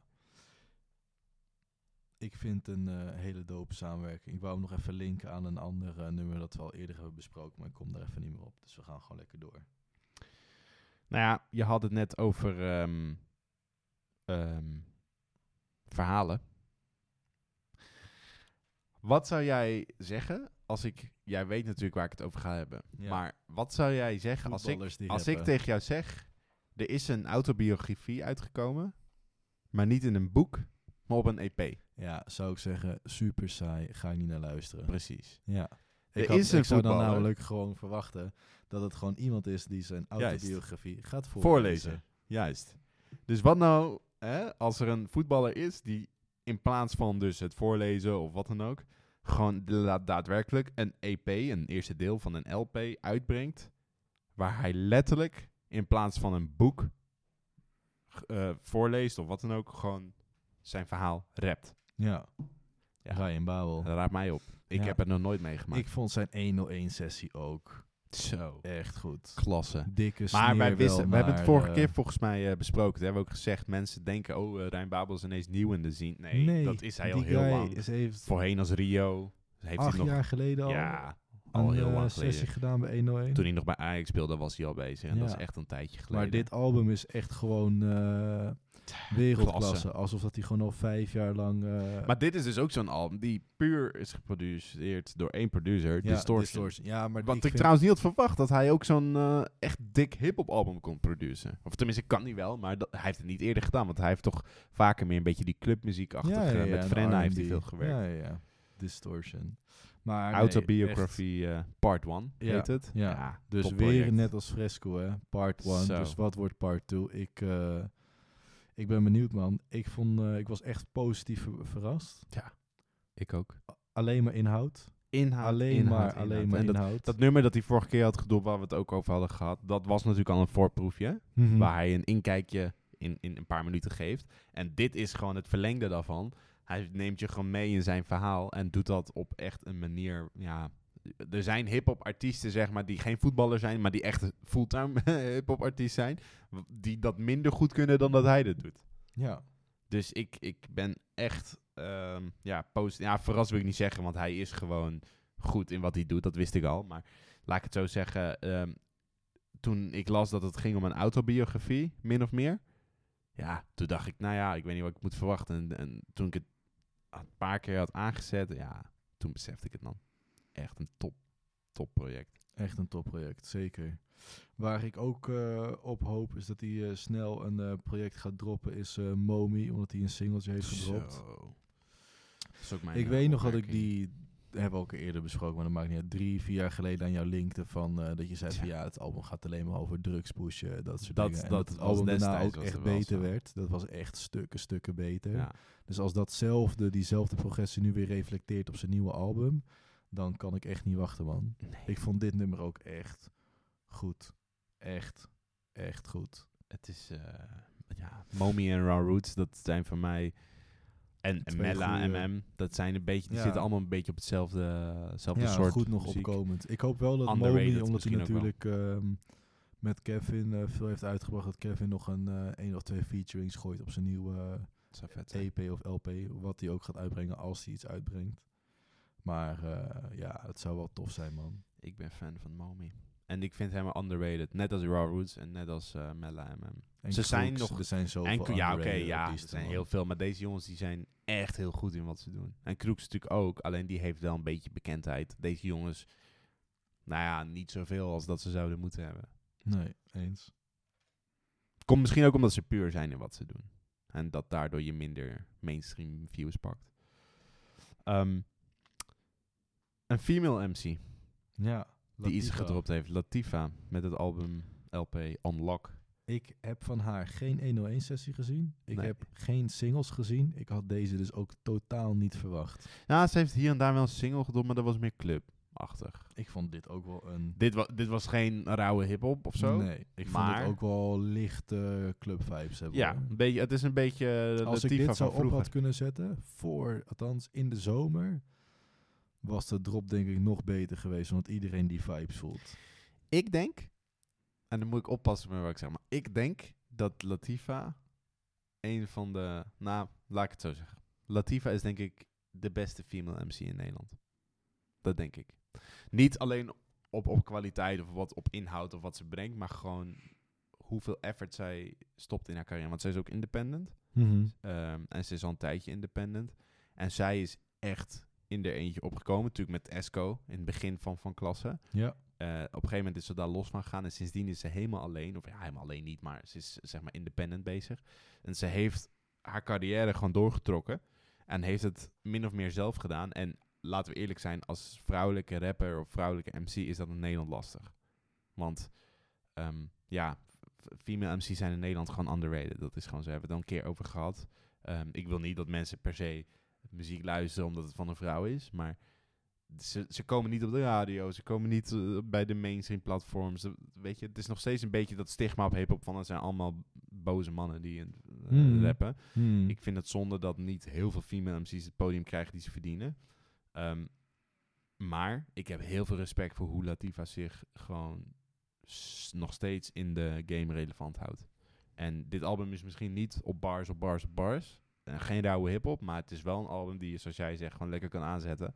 Ik vind een eh, hele dope samenwerking. Ik wou hem nog even linken aan een ander nummer dat we al eerder hebben besproken, maar ik kom daar even niet meer op. Dus we gaan gewoon lekker door. Nou ja, je had het net over ehm, verhalen. Wat zou jij zeggen als ik... Jij weet natuurlijk waar ik het over ga hebben. Ja. Maar wat zou jij zeggen als ik, als ik tegen jou zeg... Er is een autobiografie uitgekomen, maar niet in een boek, maar op een EP. Ja, zou ik zeggen, super saai. Ga je niet naar luisteren. Precies. Ja. Er Ik, had- is een ik zou dan namelijk gewoon verwachten dat het gewoon iemand is die zijn Juist. autobiografie gaat voorlezen. Voorlezen. Juist. Dus wat nou, hè, als er een voetballer is die in plaats van dus het voorlezen of wat dan ook, gewoon da- daadwerkelijk een EP, een eerste deel van een LP, uitbrengt, waar hij letterlijk in plaats van een boek eh, voorleest of wat dan ook, gewoon zijn verhaal rapt. Ja, Ja. Ryan Babel. Dat raakt mij op. Ik Ja. heb het nog nooit meegemaakt. Ik vond zijn 101-sessie ook Zo. Echt goed. Klasse. Dikke Maar wij wisten, we hebben het vorige keer volgens mij eh, besproken. Dat hebben we ook gezegd. Mensen denken, oh, eh, Rijn Babel is ineens nieuw in de zien. Nee, dat is hij al heel lang. Is, heeft Voorheen als Rio. Heeft acht hij nog, jaar geleden al ja, al heel eh, lang sessie geleden. gedaan bij 101. Toen hij nog bij Ajax speelde, was hij al bezig. En dat is echt een tijdje geleden. maar dit album is echt gewoon wereldklasse. Klasse. Alsof dat hij gewoon al vijf jaar lang... eh, Maar dit is dus ook zo'n album die puur is geproduceerd door één producer, ja, Distortion. Distortion. Ja, maar Wat ik ik, vind- trouwens niet had verwacht, dat hij ook zo'n eh, echt dik hip-hop album kon produceren. Of tenminste, kan hij wel, maar dat, hij heeft het niet eerder gedaan. Want hij heeft toch vaker meer een beetje die clubmuziekachtige... Ja, ja, ja, met en Frenna heeft hij veel gewerkt. Ja, ja, ja. Distortion. Maar nee, Autobiography eh, Part 1 Ja, heet het. ja. Dus weer net als Fresco, hè. Part 1. Zo. Dus wat wordt part 2? Ik, eh, ik ben benieuwd, man. Ik, vond, eh, ik was echt positief ver- verrast. Ik ook. Alleen maar inhoud. Inhoud, alleen inhoud, maar, alleen inhoud. maar En dat, inhoud. dat nummer dat hij vorige keer had gedopt, waar we het ook over hadden gehad, dat was natuurlijk al een voorproefje. Mhm. Waar hij een inkijkje in, in een paar minuten geeft. En dit is gewoon het verlengde daarvan. Hij neemt je gewoon mee in zijn verhaal en doet dat op echt een manier. Ja, er zijn hip-hop artiesten, zeg maar, die geen voetballer zijn, maar die echt fulltime [LAUGHS] hip-hop artiest zijn. Die dat minder goed kunnen dan dat hij dat doet. Ja. Dus ik, ik ben echt, ehm, ja, post, ja, verrast wil ik niet zeggen, want hij is gewoon goed in wat hij doet. Dat wist ik al. Maar laat ik het zo zeggen, ehm, toen ik las dat het ging om een autobiografie, min of meer. Ja, toen dacht ik, nou ja, ik weet niet wat ik moet verwachten. En, en toen ik het een paar keer had aangezet, ja, toen besefte ik het dan. Echt een top, top project. Echt een topproject, zeker. Waar ik ook eh, op hoop is dat hij eh, snel een eh, project gaat droppen, is Momi, omdat hij een singeltje heeft gedropt. Zo. Dat is ook mijn, Ik weet nog dat ik die, hebben we ook eerder besproken, maar dat maakt niet uit, drie, vier jaar geleden aan jou linkte van dat je zei van Ja. ja, het album gaat alleen maar over drugs pushen, dat soort Dat- dingen. En dat dat het album daarna ook echt beter zo. werd. Dat was echt stukken, stukken beter. Ja. Dus als datzelfde, diezelfde progressie nu weer reflecteert op zijn nieuwe album, dan kan ik echt niet wachten, man. Nee. Ik vond dit nummer ook echt goed. Echt, echt goed. Het is, eh ja, Momi en Raw Roots, dat zijn voor mij... En, en Mella goeie- MM, dat zijn een beetje, die Ja. zitten allemaal een beetje op hetzelfde, hetzelfde ja, soort goed nog muziek. opkomend. Ik hoop wel dat Underrated Momi, omdat hij natuurlijk ehm, met Kevin eh, veel heeft uitgebracht, dat Kevin nog een eh één of twee featurings gooit op zijn nieuwe. EP of LP, wat hij ook gaat uitbrengen als hij iets uitbrengt. Maar eh, ja, het zou wel tof zijn, man. Ik ben fan van Momi. En ik vind hem underrated. Net als Raw Roots en net als eh Mella MM. En Ze zijn Crooks, nog- er zijn zoveel En, ja, oké, ja, er zijn man. heel veel. Maar deze jongens die zijn echt heel goed in wat ze doen. En Kroeks natuurlijk ook. Alleen die heeft wel een beetje bekendheid. Deze jongens, nou ja, niet zoveel als dat ze zouden moeten hebben. Nee, eens. Komt misschien ook omdat ze puur zijn in wat ze doen. En dat daardoor je minder mainstream views pakt. Ehm, een female MC Ja, die iets gedropt heeft. Latifa met het album LP Unlock. Ik heb van haar geen 101-sessie gezien. Ik Nee. heb geen singles gezien. Ik had deze dus ook totaal niet verwacht. Ja, ze heeft hier en daar wel een single gedropt, maar dat was meer clubachtig. Ik vond dit ook wel een... Dit, wa dit was geen rauwe hip-hop of zo. Nee, ik vond het ook wel lichte club vibes hebben. Ja, een beetje, het is een beetje de Als ik dit zo op had kunnen zetten, voor, althans in de zomer, was de drop denk ik nog beter geweest, omdat iedereen die vibes voelt. Ik denk, en dan moet ik oppassen met wat ik zeg, maar ik denk dat Latifa een van de, nou, laat ik het zo zeggen. Latifa is denk ik de beste female MC in Nederland. Dat denk ik. Niet alleen op, op kwaliteit of wat op inhoud of wat ze brengt, maar gewoon hoeveel effort zij stopt in haar carrière. Want zij is ook independent. Ehm, en ze is al een tijdje independent. En zij is echt in er eentje opgekomen. Natuurlijk met Esco in het begin van, van klasse. Ja, Eh, op een gegeven moment is ze daar los van gegaan. En sindsdien is ze helemaal alleen. Of ja, helemaal alleen niet, maar ze is zeg maar independent bezig. En ze heeft haar carrière gewoon doorgetrokken. En heeft het min of meer zelf gedaan. En laten we eerlijk zijn, als vrouwelijke rapper of vrouwelijke MC is dat in Nederland lastig. Want ehm, ja, female MC's zijn in Nederland gewoon underrated. Dat is gewoon zo. Hebben we het al een keer over gehad. Ehm, ik wil niet dat mensen per se muziek luisteren omdat het van een vrouw is. Maar ze, ze komen niet op de radio. Ze komen niet eh, bij de mainstream platforms. Eh, Weet je, het is nog steeds een beetje dat stigma op hip-hop van het zijn allemaal boze mannen die eh, Hmm. rappen. Hmm. Ik vind het zonde dat niet heel veel female MC's het podium krijgen die ze verdienen. Ehm, Maar ik heb heel veel respect voor hoe Latifa zich gewoon nog steeds in de game relevant houdt. En dit album is misschien niet op bars, op bars, op bars. En geen rauwe hip-hop, maar het is wel een album die je, zoals jij zegt, gewoon lekker kan aanzetten.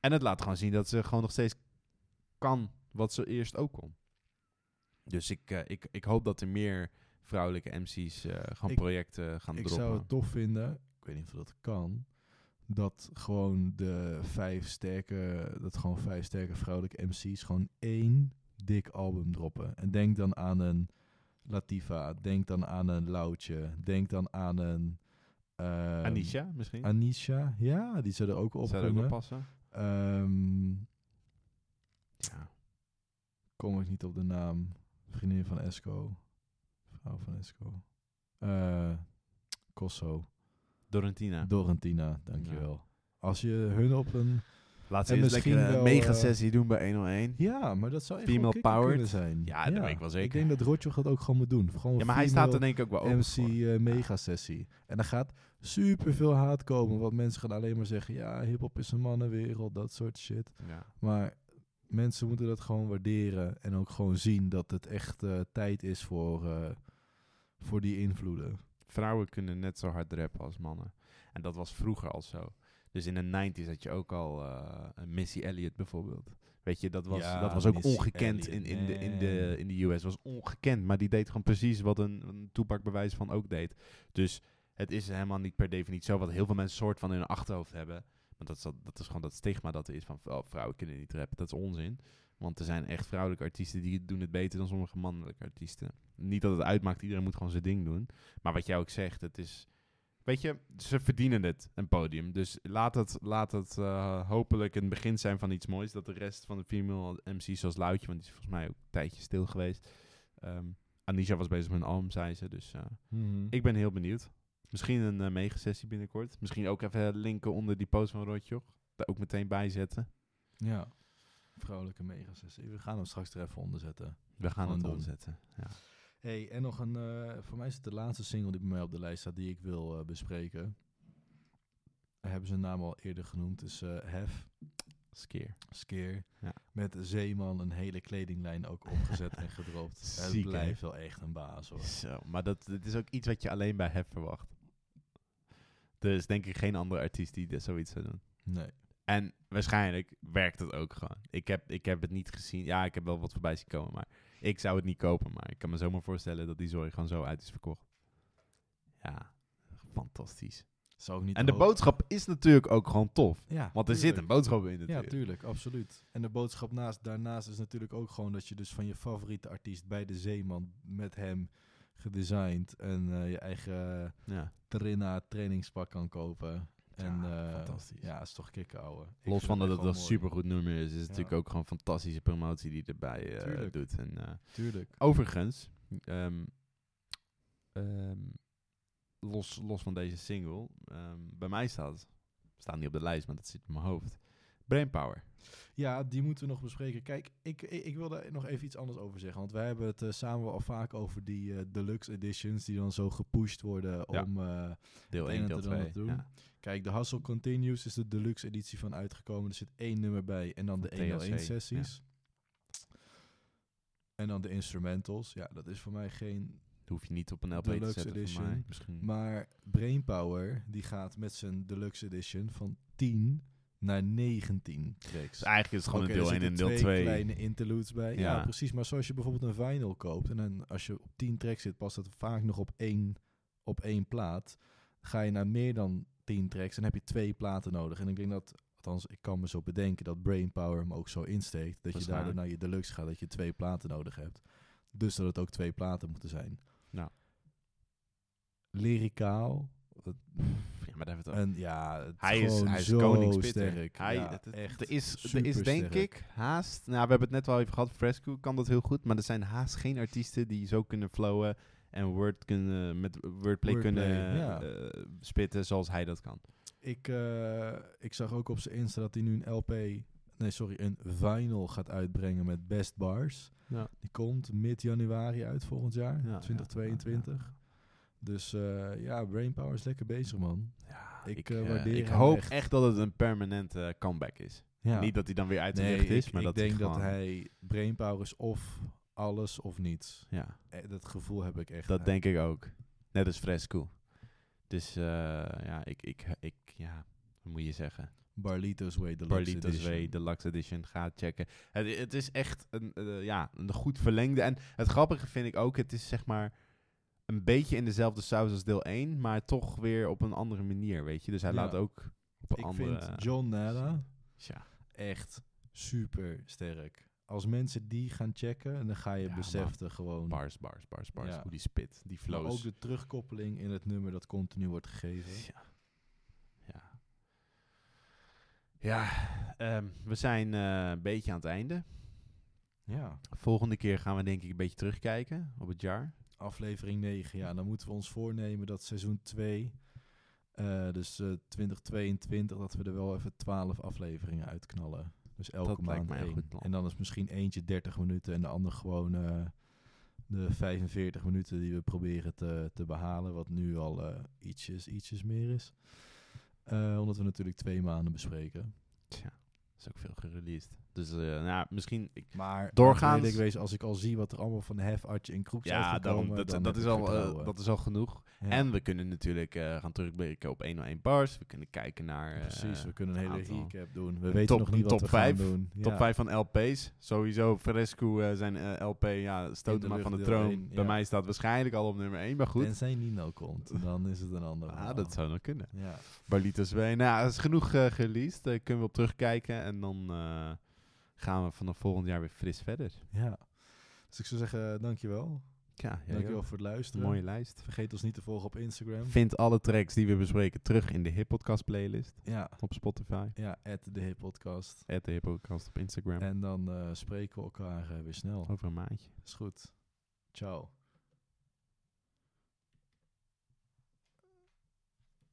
En het laat gewoon zien dat ze gewoon nog steeds kan wat ze eerst ook kon. Dus ik, eh, ik, ik hoop dat er meer vrouwelijke MC's eh gewoon Ik- projecten gaan Ik droppen. zou het tof vinden, ik weet niet of dat kan, dat gewoon de vijf sterke, dat gewoon vijf sterke vrouwelijke MC's gewoon één dik album droppen. En denk dan aan een Latifa, denk dan aan een Loutje, denk dan aan een... ehm, Anisha misschien? Anisha, ja, die zou er ook op Zou kunnen. passen? Ehm, Ja. kom ik niet op de naam. Vriendin van Esco. Vrouw van Esco. Eh Cosso. Dorentina. Dorentina, dankjewel. Als je hun op een... Laat ze En eens lekker een wel, mega eh, sessie doen bij 101. Ja, maar dat zou echt Female wel powered. kunnen zijn. Ja, dat weet ik wel zeker. Ik denk dat Rotjoch dat ook gewoon moet doen. Gewoon Ja, maar hij staat er denk ik ook wel MC eh, mega sessie. En dan gaat super veel haat komen. Want mensen gaan alleen maar zeggen... Ja, hiphop is een mannenwereld. Dat soort shit. Ja. Maar mensen moeten dat gewoon waarderen. En ook gewoon zien dat het echt eh, tijd is voor, eh, voor die invloeden. Vrouwen kunnen net zo hard rappen als mannen. En dat was vroeger al zo. Dus in de 90s had je ook al eh, Missy Elliott bijvoorbeeld. Weet je, dat was, Ja, dat was ook Missy ongekend in, in, de, in, de, in de US. was ongekend, maar die deed gewoon precies wat een, een Tupac bewijs van ook deed. Dus het is helemaal niet per definitie zo wat heel veel mensen soort van in hun achterhoofd hebben. Want dat is, dat, dat is gewoon dat stigma dat er is van oh, vrouwen kunnen niet rappen. Dat is onzin. Want er zijn echt vrouwelijke artiesten die doen het beter dan sommige mannelijke artiesten. Niet dat het uitmaakt, iedereen moet gewoon zijn ding doen. Maar wat jij ook zegt, het is... Weet je, ze verdienen het, een podium. Dus laat het, laat het eh, hopelijk een begin zijn van iets moois. Dat de rest van de female MC's zoals Loutje, want die is volgens mij ook een tijdje stil geweest. Ehm, Anisha was bezig met een album, zei ze. Dus eh, ik ben heel benieuwd. Misschien een uh, mega-sessie binnenkort. Misschien ook even linken onder die post van Rotjoch. Daar ook meteen bij zetten. Ja, vrouwelijke megasessie. We gaan hem straks er even onder zetten. We gaan Gewoon doen. omzetten. Ja. Hey, en nog een, eh, voor mij is het de laatste single die bij mij op de lijst staat die ik wil eh, bespreken. Daar hebben ze een naam al eerder genoemd, is eh Hef, Skeer. Skeer. Ja. Met Zeeman een hele kledinglijn ook opgezet en gedropt. [LAUGHS] het Ziek, hè? blijft wel echt een baas hoor. Zo, maar dat, dat is ook iets wat je alleen bij Hef verwacht. Er is denk ik geen andere artiest die dit zoiets zou doen. Nee. En waarschijnlijk werkt het ook gewoon. Ik heb, ik heb het niet gezien. Ja, ik heb wel wat voorbij zien komen, maar ik zou het niet kopen. Maar ik kan me zomaar voorstellen dat die zorg gewoon zo uit is verkocht. Ja, fantastisch. Zou niet En de hoog- boodschap is natuurlijk ook gewoon tof. Ja, Want er zit een boodschap in Ja, natuurlijk. tuurlijk, absoluut. En de boodschap naast, daarnaast is natuurlijk ook gewoon dat je dus van je favoriete artiest bij de Zeeman met hem gedesigned en eh, je eigen Ja. Trina trainingspak kan kopen. En Ja, eh, fantastisch. Ja, is toch kicken, ouwe. Los van dat het een supergoed nummer is, is het Ja. natuurlijk ook gewoon fantastische promotie die erbij eh, Tuurlijk. doet. En, eh, Tuurlijk. Overigens, ehm, ehm, los, los van deze single, ehm, bij mij staat, staat niet op de lijst, maar dat zit in mijn hoofd. Brainpower. Ja, die moeten we nog bespreken. Kijk, ik, ik, ik wil daar nog even iets anders over zeggen. Want wij hebben het eh, samen wel al vaak over die eh, deluxe editions die dan zo gepusht worden Ja. om... eh, Deel Het 1, een deel en het ander 2. doen. Ja. Kijk, de Hustle Continues is de deluxe editie van uitgekomen. Er zit één nummer bij en dan de Van 101 TLC, sessies. En dan de instrumentals. Ja, dat is voor mij geen... Dat hoef je niet op een LP te Deluxe zetten edition. mij. Misschien. Maar Brainpower, die gaat met zijn deluxe edition van 10 naar 19 tracks. Dus eigenlijk is het gewoon een deel er 1 en deel twee 2. kleine interludes bij. Ja. Ja. precies. Maar zoals je bijvoorbeeld een vinyl koopt... en dan als je op 10 tracks zit, past dat vaak nog op één, op één plaat. Ga je naar meer dan 10 tracks, dan heb je twee platen nodig. En ik denk dat, althans, ik kan me zo bedenken... dat Brainpower hem ook zo insteekt... dat je daardoor naar je deluxe gaat... dat je twee platen nodig hebt. Dus dat het ook twee platen moeten zijn. Nou. Lyricaal... [LAUGHS] Ja, maar daar het en ja, het Hij is, hij is sterk. Hij, ja, het- het- echt er is, er is denk ik haast... Nou, we hebben het net wel even gehad. Fresco kan dat heel goed. Maar er zijn haast geen artiesten die zo kunnen flowen... en word kunnen, met wordplay, Wordplay, kunnen ja. eh, spitten zoals hij dat kan. Ik, eh, ik zag ook op zijn Insta dat hij nu een LP, nee sorry, een vinyl gaat uitbrengen met Best Bars. Ja. Die komt mid januari uit volgend jaar, Ja, ja, 2022. Dus eh, ja, Brainpower is lekker bezig man. Ja, Ik, ik, waardeer ik hem hoop echt. echt. dat het een permanente comeback is. Ja. Niet dat hij dan weer uit de nee, lucht is, ik, maar ik dat denk hij dat hij brainpower is of alles of niets. Ja, Eh, Dat gevoel heb ik echt. dat denk ik ook. Net als Fresco. Dus eh, ja, ik, ik, ik, ja, wat moet je zeggen? Barlito's Way Deluxe Barlitos Edition. Way Deluxe Edition. Ga checken. Het, het is echt een, eh, ja, een goed verlengde. En het grappige vind ik ook, het is zeg maar een beetje in dezelfde saus als deel 1, maar toch weer op een andere manier, weet je. Dus hij Ja. laat ook op een Ik andere... vind John Nada Tja, echt super sterk. Als mensen die gaan checken, dan ga je Ja, beseffen gewoon. bars, bars, bars, bars. Ja. Hoe die spit, die Maar flows. ook de terugkoppeling in het nummer dat continu wordt gegeven. Ja. Ja. Ja, ehm, we zijn eh, een beetje aan het einde. Ja. Volgende keer gaan we denk ik een beetje terugkijken op het jaar. Aflevering 9. Ja, dan moeten we ons voornemen dat seizoen 2, dus eh 2022, dat we er wel even 12 afleveringen uitknallen. Dus elke Dat maand één. En dan is misschien eentje 30 minuten en de ander gewoon eh, de 45 minuten die we proberen te, te behalen. Wat nu al eh, ietsjes, ietsjes meer is. Eh, omdat we natuurlijk twee maanden bespreken. Tja, is ook veel gereleased. Dus eh, nou, misschien... Ik, Maar Doorgaans- ik wees, als ik al zie wat er allemaal van Hef, Artje en Kroeks ja, dat, dan dat, is al, eh, dat is al genoeg. Ja. En we kunnen natuurlijk eh, gaan terugblikken op 101 bars. We kunnen kijken naar... Precies, we kunnen een hele aantal- recap doen. We een weten top- nog niet wat we gaan vijf. doen. Top Ja. 5 van LP's. Sowieso Fresco zijn LP, ja, stoot maar van de troon. Bij mij staat waarschijnlijk al op nummer 1, maar goed. Tenzij Nino komt, dan is het een ander Ah, verhaal. dat zou dan kunnen. Ja. Barlitos W. Nou, dat is genoeg gereleased. Daar kunnen we op terugkijken. En dan gaan we vanaf volgend jaar weer fris verder. ja. Dus ik zou zeggen, dankjewel. Ja, Dankjewel ook. voor het luisteren. Mooie lijst. Vergeet ons niet te volgen op Instagram. Vind alle tracks die we bespreken terug in de Hip Podcast playlist Ja, op Spotify. ja, at de Hip Podcast. At de Hip Podcast op Instagram. En dan eh, spreken we elkaar eh, weer snel. Over een maandje. Is goed. Ciao.